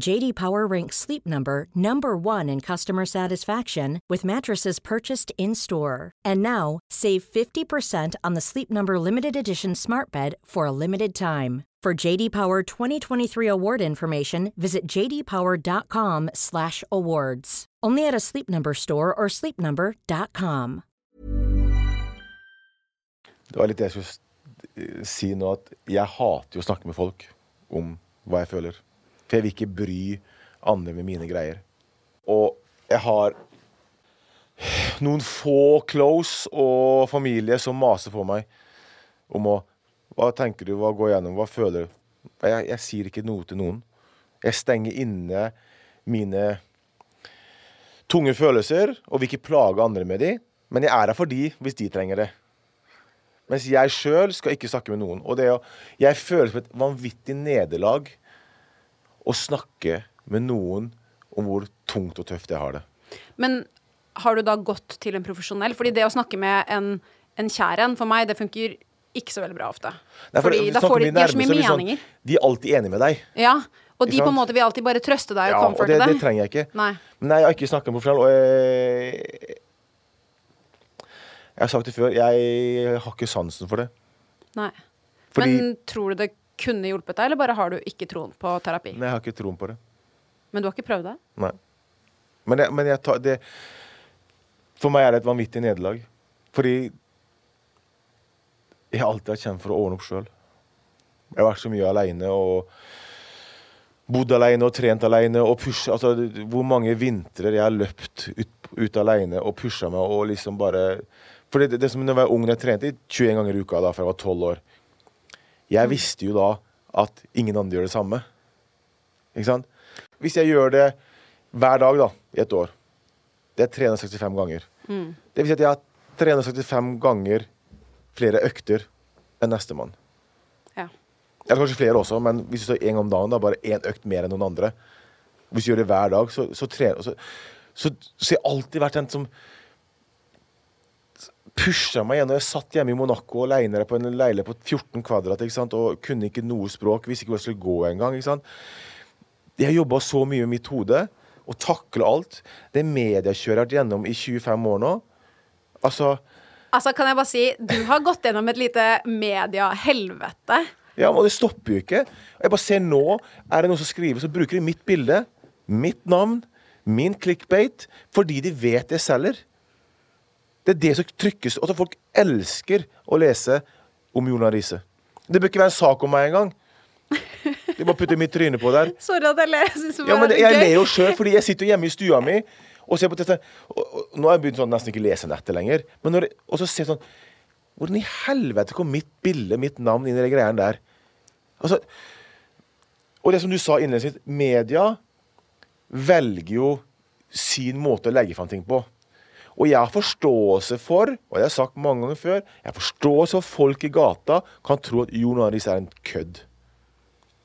JD Power ranks Sleep Number number 1 in customer satisfaction with mattresses purchased in-store. And now, save 50% on the Sleep Number limited edition Smart Bed for a limited time. For JD Power 2023 award information, visit jdpower.com/awards. Only at a Sleep Number store or sleepnumber.com. Det var litt det si nå, at jeg hater jo med folk om hva jeg. For jeg vil ikke bry andre med mine greier. Og jeg har noen få close og familie som maser på meg om å Hva tenker du, hva går gjennom, hva føler du? Jeg, jeg sier ikke noe til noen. Jeg stenger inne mine tunge følelser og vil ikke plage andre med de. Men jeg er her for de hvis de trenger det. Mens jeg sjøl skal ikke snakke med noen. Og det jeg føler som et vanvittig nederlag å snakke med noen om hvor tungt og tøft jeg har det. Men har du da gått til en profesjonell? Fordi det å snakke med en en kjær en. For meg, det funker ikke så veldig bra ofte. Nei, for Fordi da får de, de har så mye så blir det meninger. Sånn, de er alltid enige med deg. Ja, og de på en måte vil alltid bare trøste deg og Ja, og det, det trenger jeg ikke. Nei. Men jeg har ikke snakka med profesjonell, og jeg, jeg har sagt det før, jeg har ikke sansen for det. Nei. Fordi Men tror du det kunne hjulpet deg, eller bare har du ikke troen på terapi? Nei, jeg har ikke troen på det. Men du har ikke prøvd det? Nei. Men, jeg, men jeg tar det For meg er det et vanvittig nederlag. Fordi jeg har alltid vært kjent for å ordne opp sjøl. Jeg har vært så mye aleine og bodd aleine og trent aleine og pusha Altså, hvor mange vintrer jeg har løpt ut, ut aleine og pusha meg og liksom bare For det, det som da jeg var ung, jeg trente 21 ganger i uka da, fra jeg var 12 år. Jeg visste jo da at ingen andre gjør det samme. Ikke sant? Hvis jeg gjør det hver dag da, i et år, det er 365 ganger. Det vil si at jeg har 365 ganger flere økter enn nestemann. Ja. Eller kanskje flere også, men hvis du står én gang om dagen, da, bare én økt mer enn noen andre Hvis du gjør det hver dag, så, så trener så, så, så jeg har alltid vært en som pusha meg gjennom. Jeg satt hjemme i Monaco alene på en leilighet på 14 kvadrat og kunne ikke noe språk. Visste ikke hvor jeg skulle gå engang. Jeg har jobba så mye med mitt hode og takla alt. Det mediekjøret jeg har vært gjennom i 25 år nå Altså Altså, kan jeg bare si, du har gått gjennom et lite mediehelvete. Ja, og det stopper jo ikke. Jeg bare ser nå, er det noen som skriver, så bruker de mitt bilde, mitt navn, min clickbait, fordi de vet jeg selger. Det er det som trykkes. Og at folk elsker å lese om Jon Riise. Det bør ikke være en sak om meg engang. De bare putter mitt tryne på der. Sorry at jeg ler. Det Ja, men jeg ler jo sjøl, fordi jeg sitter hjemme i stua mi og ser på dette. Og, og, nå har jeg begynt sånn nesten ikke lese nettet lenger. Men når, jeg- og så ser jeg sånn Hvordan i helvete kom mitt bilde, mitt navn, inn i de greiene der? Altså, og det som du sa innledningsvis, media velger jo sin måte å legge fram ting på. Og jeg har forståelse for, og jeg har sagt mange ganger før, jeg har forståelse for at folk i gata kan tro at Jon Aris er en kødd.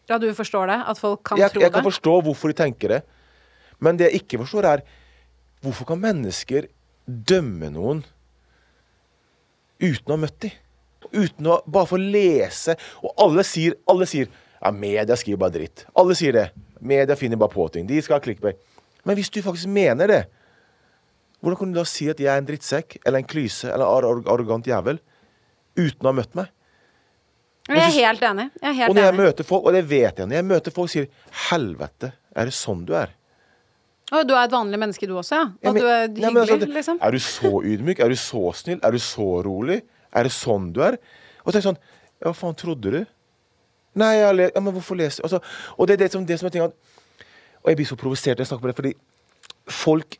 Ja, du forstår det? At folk kan jeg, tro jeg kan det? forstå hvorfor de tenker det. Men det jeg ikke forstår, er hvorfor kan mennesker dømme noen uten å ha møtt dem? Uten å bare få lese. Og alle sier, alle sier ja, media skriver bare dritt. Alle sier det. Media finner bare på ting. De skal ha clickbait. Men hvis du faktisk mener det, hvordan kan du da si at jeg er en drittsekk eller en klyse eller ar arrogant jævel uten å ha møtt meg? Jeg er helt enig. Jeg er Og når jeg enig. møter folk, og det vet jeg, når jeg møter folk sier 'helvete, er det sånn du er'? Og du er et vanlig menneske, du også, ja? Og men- du er ja, hyggelig, men altså, det- liksom? Er du så ydmyk? Er du så snill? Er du så rolig? Er det sånn du er? Og så tenker jeg sånn hva faen trodde du? Nei, jeg har lest ja, men hvorfor leser altså, Og det er det som, det som er ting at Og jeg blir så provosert når jeg snakker på det, fordi folk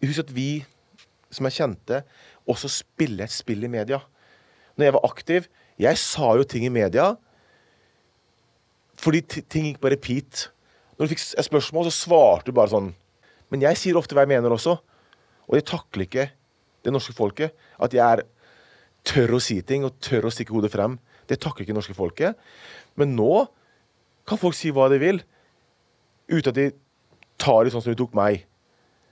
Husk at vi som er kjente, også spiller et spill i media. Når jeg var aktiv Jeg sa jo ting i media fordi ting gikk på repeat. Når du fikk et spørsmål, så svarte du bare sånn. Men jeg sier ofte hva jeg mener også. Og jeg takler ikke det norske folket. At jeg er tør å si ting og tør å stikke hodet frem. Det takler ikke det norske folket. Men nå kan folk si hva de vil, uten at de tar det sånn som de tok meg.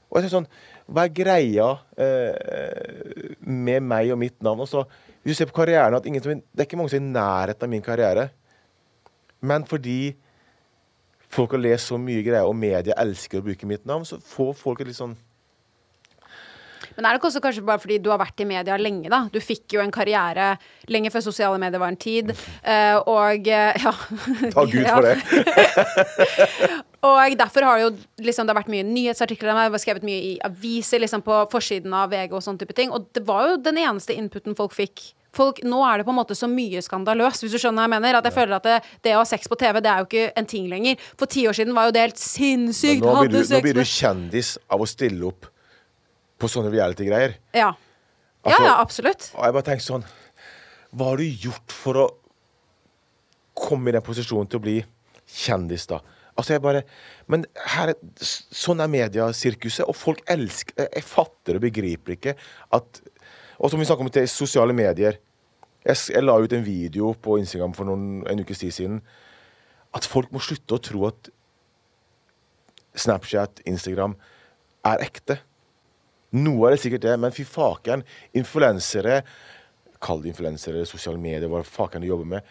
Og jeg tenker sånn, Hva er greia eh, med meg og mitt navn? Også, hvis du ser på karrieren, at ingen Det er ikke mange som er i nærheten av min karriere. Men fordi folk har lest så mye greier, og media elsker å bruke mitt navn, så får folk et litt sånn Men er det også kanskje bare fordi du har vært i media lenge, da? Du fikk jo en karriere lenge før sosiale medier var en tid, eh, og eh, Ja. Takk Gud for det. Og derfor har det jo liksom, det har vært mye nyhetsartikler om meg, skrevet mye i aviser, liksom på forsiden av VG og sånne type ting. Og det var jo den eneste inputen folk fikk. Folk, nå er det på en måte så mye skandaløst, hvis du skjønner hva jeg mener. At jeg føler at det, det å ha sex på TV, det er jo ikke en ting lenger. For ti år siden var jo det helt sinnssykt. Nå blir, du, nå blir du kjendis av å stille opp på sånne reality-greier. Ja. ja, Altså- ja, absolutt. Og jeg bare tenker sånn Hva har du gjort for å komme i den posisjonen til å bli kjendis, da? Altså jeg bare Men her er, sånn er mediasirkuset, og folk elsker jeg fatter og begriper ikke at Og som vi snakker om til sosiale medier. Jeg, jeg la ut en video på Instagram for noen, en ukes tid siden. At folk må slutte å tro at Snapchat, Instagram er ekte. Noe av det er sikkert det, men fy faken. Influensere, kall det influensere, sosiale medier, hva faken de jobber med.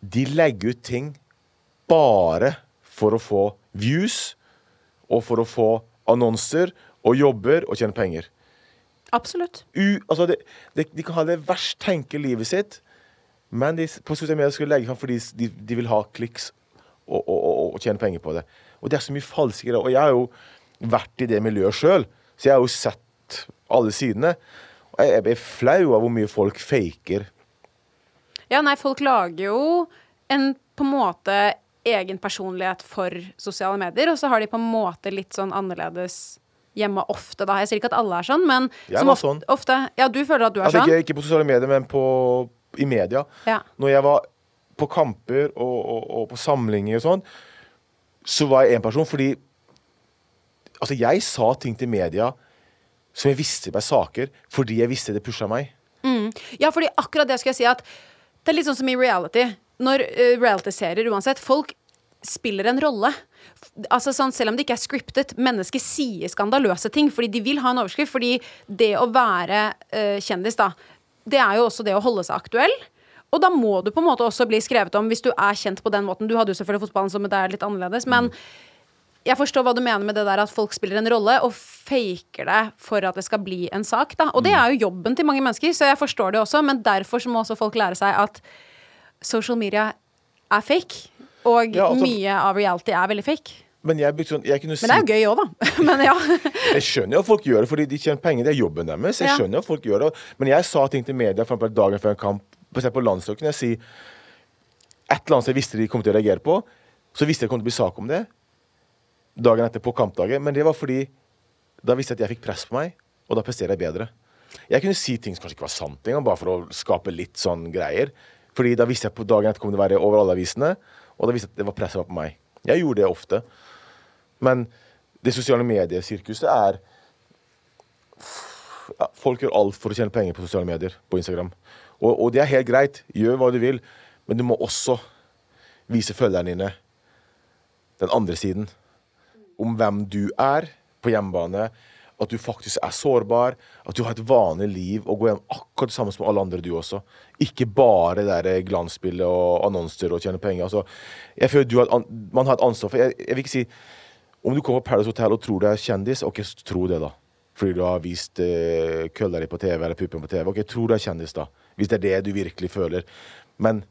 De legger ut ting bare for å få views, og for å få annonser og jobber og tjene penger. Absolutt. U, altså det, det, de kan ha det verst tenkelige livet sitt, men de, på sosiale medier skal legge fram fordi de, de vil ha kliks og, og, og, og, tjene penger på det. Og det er så mye falske greier. Og jeg har jo vært i det miljøet sjøl, så jeg har jo sett alle sidene. Og jeg, blir flau av hvor mye folk faker. Ja, nei, folk lager jo en på en måte egen personlighet for sosiale medier, og så har de på en måte litt sånn annerledes hjemme ofte, da. Jeg sier ikke at alle er sånn, men Jeg som ofte, sånn. ofte Ja, du føler at du er Altså, sånn? ikke, ikke på sosiale medier, men på, i media. Ja. Når jeg var på kamper og, og, og på samlinger og sånn, så var jeg én person fordi Altså, jeg sa ting til media som jeg visste var saker, fordi jeg visste det pusha meg. Ja, fordi akkurat det skal jeg si at det er litt sånn som i reality. Når uh, reality-serier uansett, folk spiller en rolle. Altså sånn, Selv om det ikke er scriptet, mennesker sier skandaløse ting fordi de vil ha en overskrift. Fordi det å være uh, kjendis, da, det er jo også det å holde seg aktuell. Og da må du på en måte også bli skrevet om hvis du er kjent på den måten. Du hadde jo selvfølgelig fotballen, som det er litt annerledes. Men jeg forstår hva du mener med det der at folk spiller en rolle og faker det for at det skal bli en sak. da. Og det er jo jobben til mange mennesker, så jeg forstår det også. Men derfor så må også folk lære seg at social media er fake. Og Ja, altså- mye av reality er veldig fake. Men jeg, sånn, jeg Men det er jo gøy òg, da. Men ja. Jeg skjønner jo at folk gjør det fordi de tjener penger. Det er jobben deres. Jeg skjønner at folk gjør det. Men jeg sa ting til media for eksempel dagen før en kamp. Eksempel på landslaget kunne jeg si et eller annet som jeg visste de kom til å reagere på. Så visste jeg det kom til å bli sak om det dagen etter på kampdagen. Men det var fordi da visste jeg at jeg fikk press på meg, og da presterer jeg bedre. Jeg kunne si ting som kanskje ikke var sant engang, bare for å skape litt sånn greier. Fordi da visste jeg på dagen etter kom det være over alle avisene, og da visste jeg at det var press på meg. Jeg gjorde det ofte. Men det sosiale mediesirkuset er ja, Folk gjør alt for å tjene penger på sosiale medier, på Instagram. Og, og det er helt greit. Gjør hva du vil. Men du må også vise følgerne dine den andre siden. Om hvem du er på hjemmebane. At du faktisk er sårbar. At du har et vanlig liv og går hjem akkurat det samme som alle andre, du også. Ikke bare det glansbildet og annonser og tjene penger. Altså, jeg føler du har, man har et ansvar for jeg, jeg vil ikke si Om du kommer på Paradise Hotel og tror du er kjendis, OK, tro det, da. Fordi du har vist uh, kølla di på TV eller puppen på TV. OK, tro du er kjendis, da. Hvis det er det du virkelig føler. Men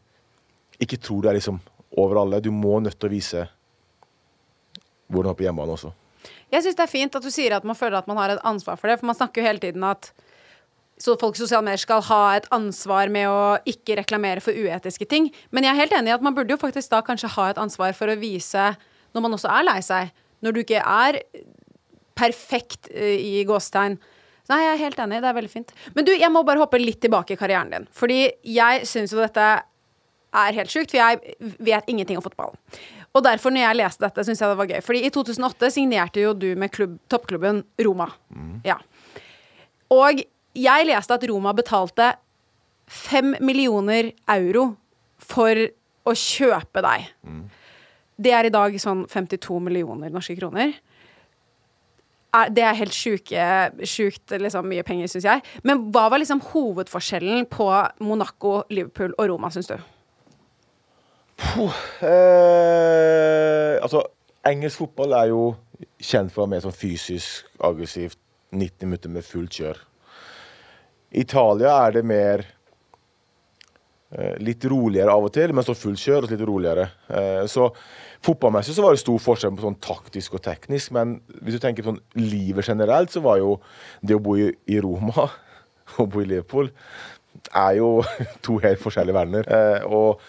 ikke tro du er liksom over alle. Du må nødt til å vise hvor du er på hjemmebane også. Jeg syns det er fint at du sier at man føler at man har et ansvar for det. For man snakker jo hele tiden at så folk i sosiale medier skal ha et ansvar med å ikke reklamere for uetiske ting. Men jeg er helt enig i at man burde jo faktisk da kanskje ha et ansvar for å vise når man også er lei seg. Når du ikke er perfekt eh, i gåstegn. Nei, jeg er helt enig. Det er veldig fint. Men du, jeg må bare hoppe litt tilbake i karrieren din. Fordi jeg syns jo dette er helt sjukt, for jeg vet ingenting om fotball. Og derfor, når jeg leste dette, syns jeg det var gøy. Fordi i 2008 signerte jo du med klubb, toppklubben Roma. Ja. Og jeg leste at Roma betalte fem millioner euro for å kjøpe deg. Det er i dag sånn 52 millioner norske kroner. Er, det er helt sjuke, sjukt liksom, mye penger, syns jeg. Men hva var liksom hovedforskjellen på Monaco, Liverpool og Roma, syns du? Eh, altså, engelsk fotball er jo kjent for å være mer sånn fysisk, aggressivt, 90 minutter med fullt kjør. Italia er det mer eh, litt roligere av og til, men så fullt kjør og litt roligere. Eh, så fotballmessig så var det stor forskjell på sånn taktisk og teknisk, men hvis du tenker på sånn livet generelt, så var jo det å bo i, i Roma og bo i Liverpool er jo to helt forskjellige verdener. Eh, og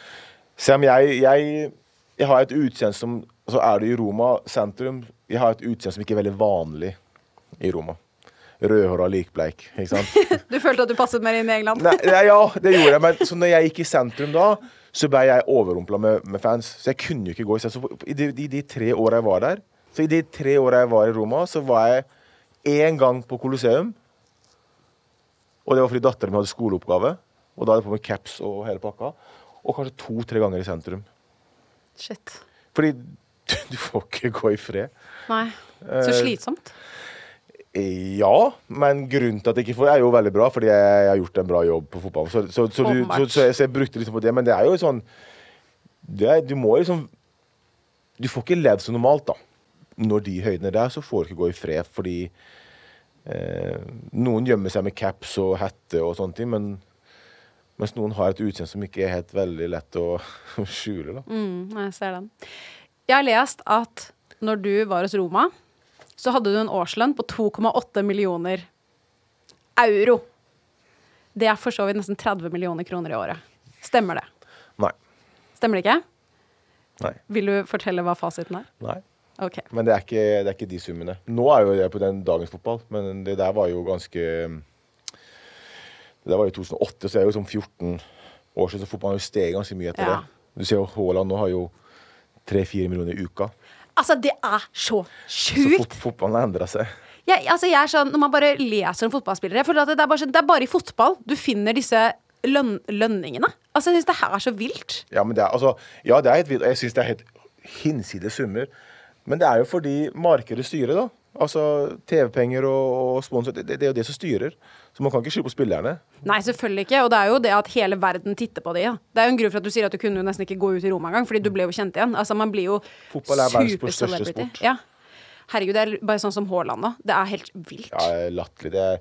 selv om jeg, jeg, jeg har et utseende som Så er du i Roma sentrum. Jeg har et utseende som ikke er veldig vanlig i Roma. Rødhåra, likbleik. Ikke sant? Du følte at du passet mer inn i England? Nei, ja, det gjorde jeg. Men så når jeg gikk i sentrum da, så ble jeg overrumpla med, med fans. Så jeg kunne jo ikke gå i sentrum. Så I de, de, de tre åra jeg var der, så i de tre åra jeg var i Roma, så var jeg én gang på Colosseum. Og det var fordi datteren min hadde skoleoppgave. Og da hadde jeg på meg caps og hele pakka. Og kanskje to-tre ganger i sentrum. Shit. Fordi du får ikke gå i fred. Nei. Så Eh, slitsomt. Ja, men grunnen til at jeg ikke får, er jo veldig bra, fordi jeg, har gjort en bra jobb på fotball. Så, så, så, du, så, jeg, jeg brukte liksom på det, men det er jo sånn er, Du må liksom Du får ikke levd som normalt, da. Når de høydene der, så får du ikke gå i fred, fordi eh, noen gjemmer seg med caps og hette og sånne ting, men mens noen har et utseende som ikke er helt veldig lett å skjule. da. Mm, jeg ser den. Jeg har lest at når du var hos Roma, så hadde du en årslønn på 2,8 millioner euro. Det er for så vidt nesten 30 millioner kroner i året. Stemmer det? Nei. Stemmer det ikke? Nei. Vil du fortelle hva fasiten er? Nei. Ok. Men det er, ikke, det er ikke de summene. Nå er jo det på den dagens fotball, men det der var jo ganske Det var jo 2008, så det er jo sånn 14 år siden, så fotballen har jo steget ganske mye etter Ja. det. Du ser jo Haaland nå har jo 3-4 millioner i uka. Altså, det er så Så sjukt! fot fotballen har endra seg. Ja, altså, jeg er sånn, når man bare leser om fotballspillere Jeg føler at det er, bare, sånn- det er bare i fotball du finner disse løn lønningene. Altså, jeg syns det her er så vilt. Ja, men det er, altså, ja, det er helt vilt. Jeg syns det er helt hinsides summer. Men det er jo fordi markedet styrer, da. Altså TV-penger og, og sponsor. Det, det er jo det som styrer. Så man kan ikke skylde på spillerne. Nei, selvfølgelig ikke. Og det er jo det at hele verden titter på de. Ja. Det er jo en grunn for at du sier at du kunne jo nesten ikke gå ut i Roma engang, fordi du ble jo kjent igjen. Altså, man blir jo Fotball er verdens største sport. Ja. Herregud, det er bare sånn som Haaland nå. Det er helt vilt. Ja, latterlig. Det er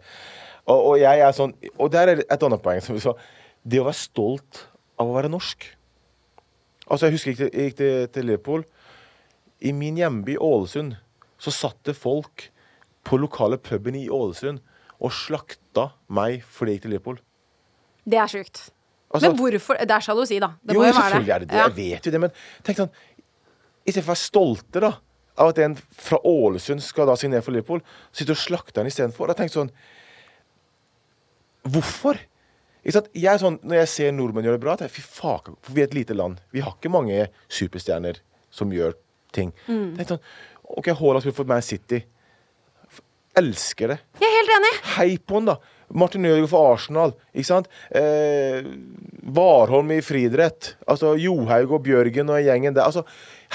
og, og jeg er sånn Og der er et annet poeng, som. Det å være stolt av å være norsk. Altså, jeg husker jeg gikk til, jeg gikk til, til Liverpool. I min hjemby Ålesund så satt det folk på lokale puben i Ålesund og slakta meg fordi jeg gikk til Liverpool. Det er sjukt. Altså- Men hvorfor? Det er sjalusi, da. Det jo, må jo være selvfølgelig er det det. Ja. Jeg vet jo det, men tenk sånn Istedenfor å være stolte da, av at en fra Ålesund skal da signere for Liverpool, sitter og slakter han istedenfor. Jeg sånn Hvorfor? Jeg er sånn, Når jeg ser nordmenn gjøre det bra, tenker jeg fy faen, for vi er et lite land. Vi har ikke mange superstjerner som gjør ting. Mm. Tenk sånn, OK, Haaland skulle fått Man City. Elsker det. Jeg er helt enig. Hei på han, da. Martin Ødegaard for Arsenal. ikke sant? Eh, Warholm i friidrett. Altså Johaug og Bjørgen og gjengen der. altså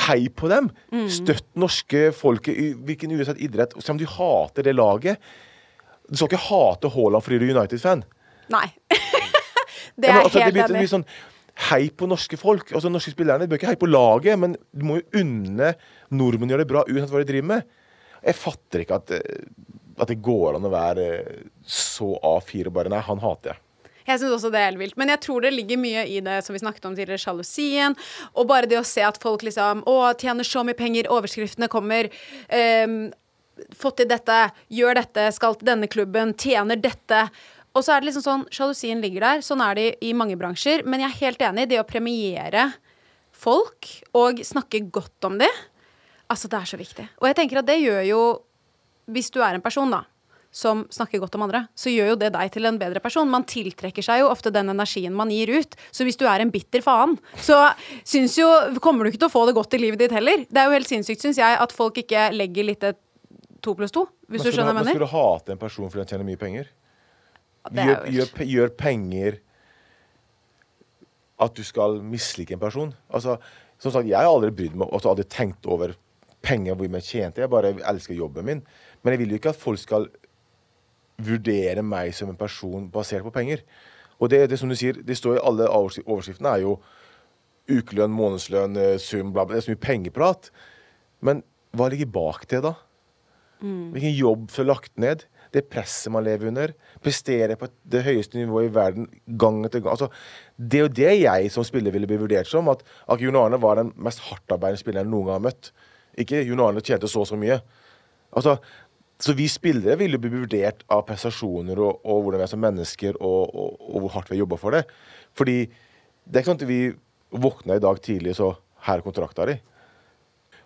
Hei på dem. Støtt norske folket i hvilken uansett idrett. Selv om du hater det laget. Du skal ikke hate Haaland fordi du er United-fan. Nei. det Ja, er men, altså, helt enig. sånn Hei på norske folk. altså Norske spillerne. de bør ikke hei på laget, men du må jo unne nordmenn gjøre det bra uansett hva de driver med. Jeg fatter ikke at, eh, at det går an å være så A4 og bare Nei, han hater jeg. Jeg syns også det er helt vilt. Men jeg tror det ligger mye i det som vi snakket om tidligere, sjalusien. Og bare det å se at folk liksom Å, tjener så mye penger, overskriftene kommer. Um, fått til dette, gjør dette, skal til denne klubben, tjener dette. Og så er det liksom sånn, sjalusien ligger der. Sånn er det i mange bransjer. Men jeg er helt enig. Det å premiere folk og snakke godt om det, altså det er så viktig. Og jeg tenker at det gjør jo Hvis du er en person, da, som snakker godt om andre, så gjør jo det deg til en bedre person. Man tiltrekker seg jo ofte den energien man gir ut. Så hvis du er en bitter faen, så syns jo Kommer du ikke til å få det godt i livet ditt heller. Det er jo helt sinnssykt, syns jeg, at folk ikke legger litt et to pluss to, hvis du skjønner hva jeg mener. Skulle du hate en person fordi han tjener mye penger? Gjør, gjør, gjør penger at du skal mislike en person? Altså, som sagt, Jeg har aldri brydd meg altså, aldri tenkt over penger hvor mye jeg tjente. Jeg bare elsker jobben min. Men jeg vil jo ikke at folk skal vurdere meg som en person basert på penger. Og det, det som du sier, det står i alle overskriftene, er jo ukelønn, månedslønn, eh, sum, bla, bla. Det er så mye pengeprat. Men hva ligger bak det, da? Hvilken jobb er lagt ned? Det presset man lever under. Prestere på det høyeste nivået i verden gang etter gang. Altså, det er jo det jeg som spiller ville bli vurdert som. At, at Jon Arne var den mest hardtarbeidende spilleren jeg noen gang har møtt. Ikke Jon Arne tjente så og så mye. Altså, så vi spillere ville bli vurdert av prestasjoner og, og hvordan vi er som mennesker, og, og, og hvor hardt vi har jobba for det. Fordi det er ikke sånn at vi våkna i dag tidlig, så her er kontrakta di.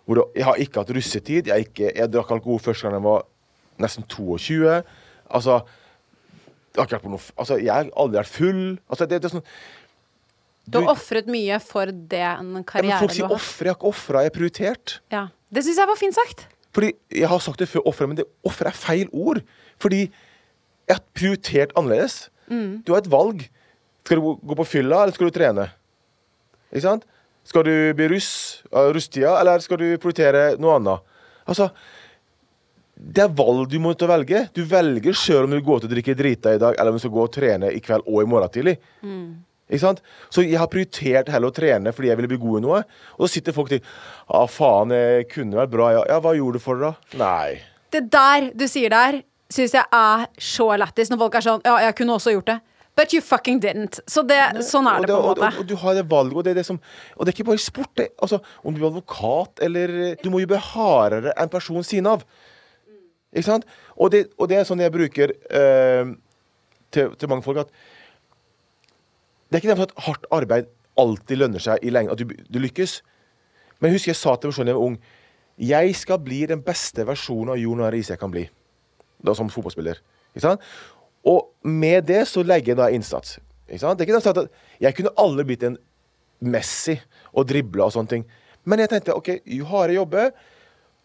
Jeg har ikke hatt russetid. Jeg, ikke, jeg drakk alkohol første gang jeg var nesten 22. Altså, jeg har, noe, altså, jeg har aldri vært full. Altså, det, det er sånn Du har ofret mye for den ja, karrieren Folk du sier ofre. Jeg har ikke ofra, jeg har prioritert. Ja. Det syns jeg var fint sagt. Fordi Jeg har sagt det før, ofre, men det ofre er feil ord. Fordi jeg har prioritert annerledes. Du har et valg. Skal du gå- på fylla, eller skal du trene? Ikke sant? Skal du bli russ, uh, russtida, eller skal du prioritere noe annet? Altså, det er valg du må ut og velge. Du velger sjøl om du går til å drikke drita i dag, eller om du skal gå og trene i kveld og i morgen tidlig. Ikke sant? Så jeg har prioritert heller å trene fordi jeg ville bli god i noe. Og så sitter folk og tenker Ja, faen, jeg kunne vært bra. Ja, ja hva gjorde du for det, da? Nei. Det der du sier der, syns jeg er så lættis. Når folk er sånn Ja, jeg kunne også gjort det. But you fucking didn't. Så det, sånn er det, det på en måte. og, og du har det valget, og det er det som Og det er ikke bare i sport. Det, altså, om du er advokat eller Du må jobbe hardere enn personen siden av. Ikke sant? Og det, og det er sånn jeg bruker eh, til, til mange folk at Det er ikke derfor at hardt arbeid alltid lønner seg i lengden, at du, du lykkes. Men husk jeg sa til da jeg var ung Jeg skal bli den beste versjonen av Jon Riise jeg kan bli. Da som fotballspiller. Ikke sant? Og med det så legger jeg da innsats. Ikke sant? Det er ikke sånn at Jeg kunne aldri blitt en Messi og dribla og sånne ting. Men jeg tenkte OK, jo hardere jeg jobber,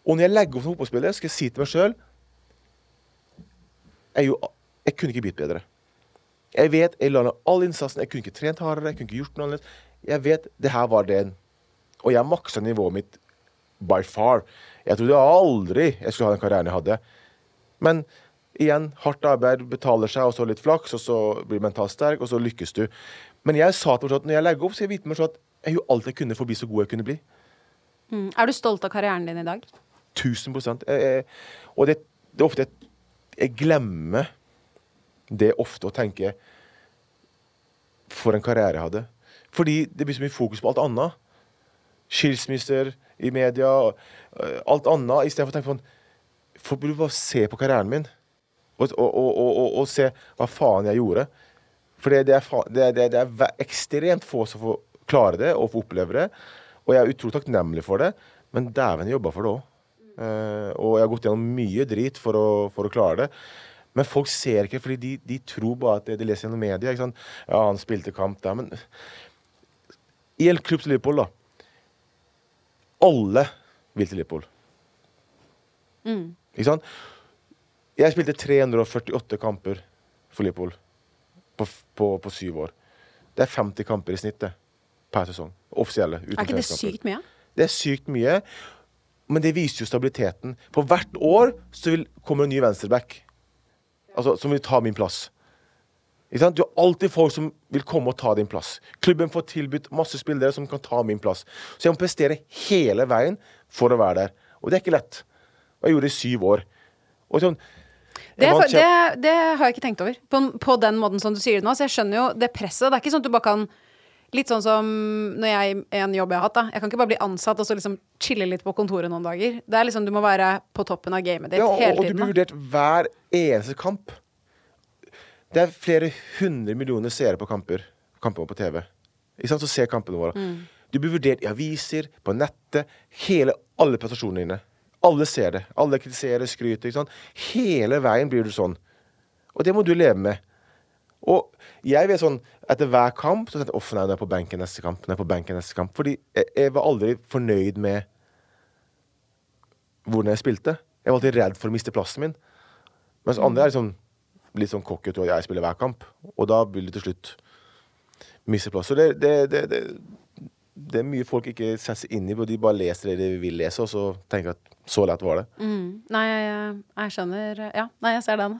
og når jeg legger opp som fotballspiller, skal jeg si til meg sjøl jeg, jo- jeg kunne ikke blitt bedre. Jeg vet, jeg la ned all innsatsen. Jeg kunne ikke trent hardere. jeg kunne ikke gjort noe annerledes. Jeg vet, det her var det. Og jeg maksa nivået mitt by far. Jeg trodde aldri jeg skulle ha den karrieren jeg hadde. Men igjen, hardt arbeid betaler seg, og så litt flaks, og så blir du mentalt sterk, og så lykkes du. Men jeg sa til meg at når jeg legger opp, så jeg vite meg at jeg gjorde alt jeg kunne for å bli så god jeg kunne bli. Mm. Er du stolt av karrieren din i dag? 1000 prosent. Jeg- jeg- Og det, det er ofte jeg, jeg glemmer det ofte å tenke For en karriere jeg hadde. Fordi det blir så mye fokus på alt annet. Skilsmisser i media, øh, alt annet. Istedenfor å tenke på Folk burde bare se på karrieren min. Og, og, og, og, og, og se hva faen jeg gjorde. For det, det, det, det er ekstremt få som får klare det og får oppleve det. Og jeg er utrolig takknemlig for det, men dæven, jeg jobba for det òg. Og jeg har gått gjennom mye drit for å, for å klare det. Men folk ser ikke, fordi de, de tror bare at det de leser gjennom media. Ikke sant? Ja, han spilte kamp der, men I en klubb til Liverpool, da. Alle vil til Liverpool. Ikke sant? Jeg spilte 348 kamper for Liverpool på, på, på syv år. Det er 50 kamper i snittet per sesong. Offisielle. Er ikke det sykt mye? Det er sykt mye, men det viser jo stabiliteten. På hvert år så vil, kommer en ny venstreback altså, som vil ta min plass. Ikke sant? Du har alltid folk som vil komme og ta din plass. Klubben får tilbudt masse spillere som kan ta min plass. Så jeg må prestere hele veien for å være der. Og det er ikke lett. Og jeg gjorde det i syv år. Sånn, Det, vant det, det har jeg ikke tenkt over. På, på den måten som du sier det nå. Så jeg skjønner jo det presset. Det er ikke sånn at du bare kan Litt sånn som når jeg en jobb jeg har hatt, da. Jeg kan ikke bare bli ansatt og så liksom chille litt på kontoret noen dager. Det er liksom, Du må være på toppen av gamet ditt Ja, og, hele og du blir vurdert hver eneste kamp. Det er flere hundre millioner seere på kamper, kamper på TV. Ikke sant? Så ser kampene våre. Mm. Du blir vurdert i aviser, på nettet, hele, alle prestasjonene dine. Alle ser det. Alle kritiserer, skryter. Hele veien blir du sånn. Og det må du leve med. Og jeg vet sånn, etter hver kamp så tenkte jeg, «Åh, nei, nå er på benken neste kamp. Nå er på benken neste kamp. Fordi jeg, jeg var aldri fornøyd med hvordan jeg spilte. Jeg var alltid redd for å miste plassen min. Mens andre er liksom litt sånn cocky og jeg spiller hver kamp. Og da vil du til slutt miste plass. Så det, det, det, det, det er mye folk ikke setter seg inn i, og de bare leser det de vil lese, og så tenker jeg at så lett var det. Mm. Nei, jeg, jeg skjønner Ja, nei, jeg ser den.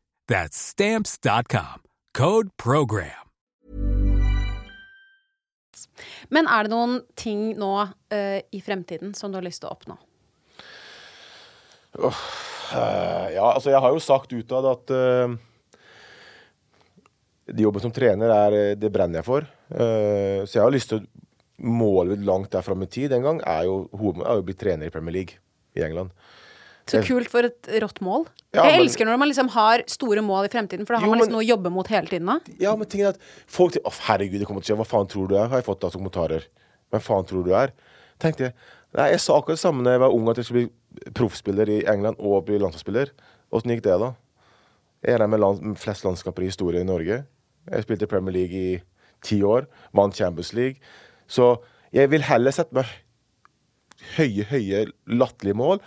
That's Stamps.com. Code PROGRAM. Men er det noen ting nå uh, i fremtiden som du har lyst til å oppnå? Uh, ja, altså jeg har jo sagt utad at uh, jobben som trener er Det brenner jeg for. Uh, så jeg har lyst til å måle langt der fram i tid en gang er jo, er jo blitt trener i Premier League i England. Så kult for et rått mål. Ja, jeg men- elsker når man liksom har store mål i fremtiden, for da har Jo, man liksom men- noe å jobbe mot hele tiden. Da. Ja, men tingen er at folk sier Å, herregud, det kommer til å skje. Hva faen tror du er? Har jeg fått av kommentarer. Hvem faen tror du er? Tenkte jeg. Nei, jeg sa akkurat det samme da jeg var ung, at jeg skulle bli proffspiller i England og bli landslagsspiller. Åssen gikk det, da? Jeg er med land, flest landskamper i historie i Norge. Jeg spilte Premier League i ti år. Vant Champions League. Så jeg vil heller sette meg høye, høye, latterlige mål,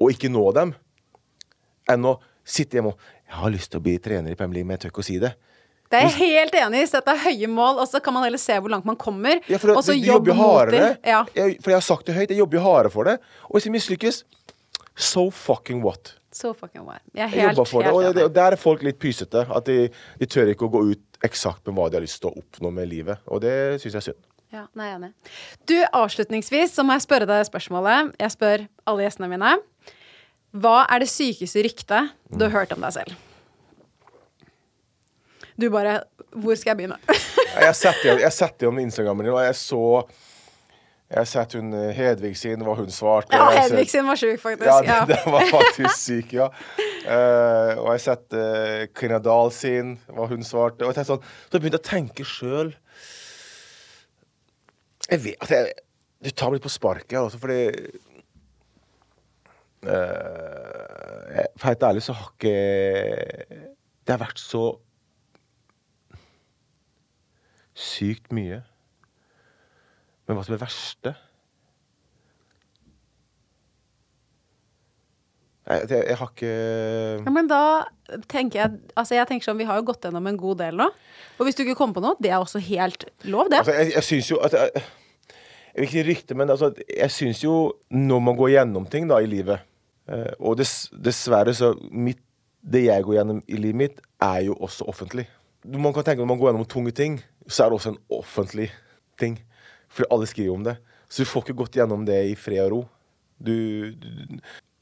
og ikke nå dem, enn å sitte hjemme og Jeg har lyst til å bli trener i Premier League, men jeg tør ikke å si det. Det er jeg helt enig i. Sett deg høye mål, og så kan man heller se hvor langt man kommer. Ja, for og så jobb jobber mot det. Ja. Jeg, for jeg har sagt det høyt, jeg jobber jo hardere for det. Og hvis jeg mislykkes, so fucking what? So fucking what. Jeg Jeg jobber for det. helt Og, der er folk litt pysete. At de, de tør ikke å gå ut eksakt med hva de har lyst til å oppnå med livet. Og det syns jeg er synd. Ja, nei, enig. Du, avslutningsvis så må jeg spørre deg spørsmålet. Jeg spør alle gjestene mine. Hva er det sykeste ryktet du har hørt om deg selv? Du bare Hvor skal jeg begynne? Jeg har sett det om Instagrammen din, og jeg så Jeg har sett hun eh, Hedvig sin, hva hun svarte. Ja, Hedvig sin var sjuk, faktisk. Ja, Ja. den, den var faktisk syk, ja. Uh, og jeg har sett uh, Karina Dahl sin, hva hun svarte. Og jeg sånn, så jeg begynte å tenke sjøl Jeg vet at jeg Du tar meg litt på sparket, altså, fordi eh, For helt ærlig så har ikke Det har vært så sykt mye. Men hva som er det verste Jeg, jeg, jeg har ikke Ja, men da tenker jeg Altså, jeg tenker sånn, vi har jo gått gjennom en god del nå. Og hvis du ikke kommer på noe, det er også helt lov, det. Altså, jeg, jeg syns jo at jeg, jeg vil ikke rykte, men altså, jeg syns jo når man går gjennom ting da i livet eh, Og dess, dessverre så mitt, Det jeg går gjennom i livet mitt, er jo også offentlig. Man kan tenke Når man går gjennom tunge ting, så er det også en offentlig ting. For alle skriver om det. Så du får ikke gått gjennom det i fred og ro. Du, du,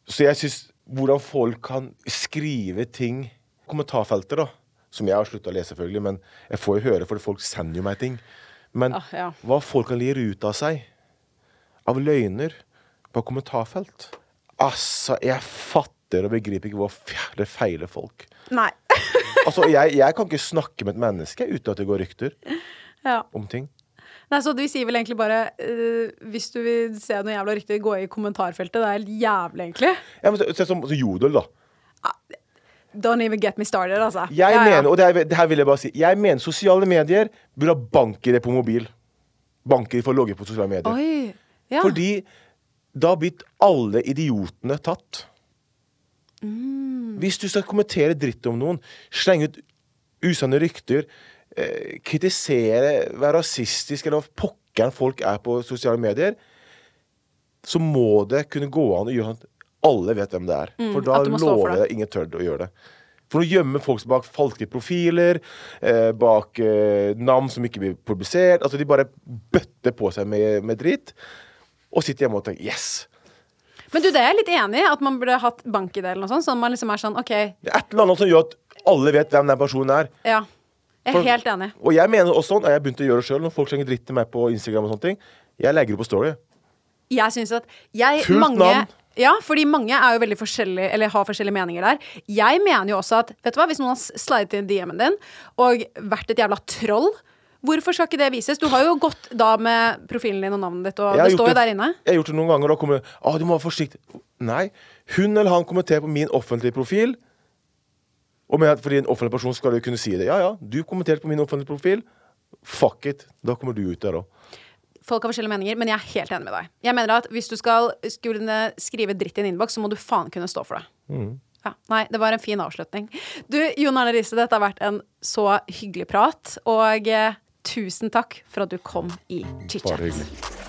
så jeg syns hvordan folk kan skrive ting Kommentarfelter, da. Som jeg har slutta å lese, selvfølgelig, men jeg får jo høre, for folk sender jo meg ting. Men Ah, ja. hva folk kan lire ut av seg av løgner på kommentarfelt Altså, jeg fatter og begriper ikke hvor fjerde det feiler folk. Nei. Altså, jeg, jeg kan ikke snakke med et menneske uten at det går rykter Ja. om ting. Nei, så vi sier vel egentlig bare uh, Hvis du vil se noe jævla riktig, gå i kommentarfeltet. Det er helt jævlig, egentlig. Ja, men se- som Jodel, da. Don't even get me started, altså. Jeg Ja, mener, og det, her, det her vil jeg bare si Jeg mener sosiale medier burde ha bank-ID på mobil. Bank-ID for å logge på sosiale medier. Oi. Ja. Fordi da blitt alle idiotene tatt. Mm. Hvis du skal kommentere dritt om noen, slenge ut usanne rykter, eh, kritisere, være rasistisk eller hva pokkeren folk er på sosiale medier, så må det kunne gå an å gjøre sånn at alle vet hvem det er. Mm, for da lover jeg deg ingen tør å gjøre det. For nå gjemmer folk bak falske profiler, eh, bak eh, navn som ikke blir publisert. Altså De bare bøtter på seg med, med dritt, og sitter hjemme og tenker 'yes'. Men du, det er jeg litt enig i, at man burde hatt bank-ID eller noe sånt. Sånn man liksom er sånn, OK, Det er et eller annet som gjør at alle vet hvem den personen er. ja. Jeg er For- helt enig. Og jeg mener også og jeg begynte å gjøre det sjøl, når folk slenger dritt til meg på Instagram og sånne ting. Jeg legger det på story. Jeg synes at jeg, Fullt mange, navn. Ja, fordi mange er jo veldig forskjellige, eller har forskjellige meninger der. Jeg mener jo også at vet du hva, hvis noen har slidet inn DM-en din og vært et jævla troll, hvorfor skal ikke det vises? Du har jo gått da med profilen din og navnet ditt, og det står jo der inne. Jeg har gjort det noen ganger, og kommer ah, du må være forsiktig. Nei. Hun eller han kommenterer på min offentlige profil. Og med fordi en offentlig person skal jo kunne si det. Ja, ja, du kommenterte på min offentlige profil. Fuck it. Da kommer du ut der òg. Folk har forskjellige meninger, men jeg er helt enig med deg. Jeg mener at Hvis du skal skulle skrive dritt i en innboks, så må du faen kunne stå for det. Ja, nei, det var en fin avslutning. Du, Jon Arne Riise, dette har vært en så hyggelig prat. Og eh, tusen takk for at du kom i Bare chit-chat. hyggelig.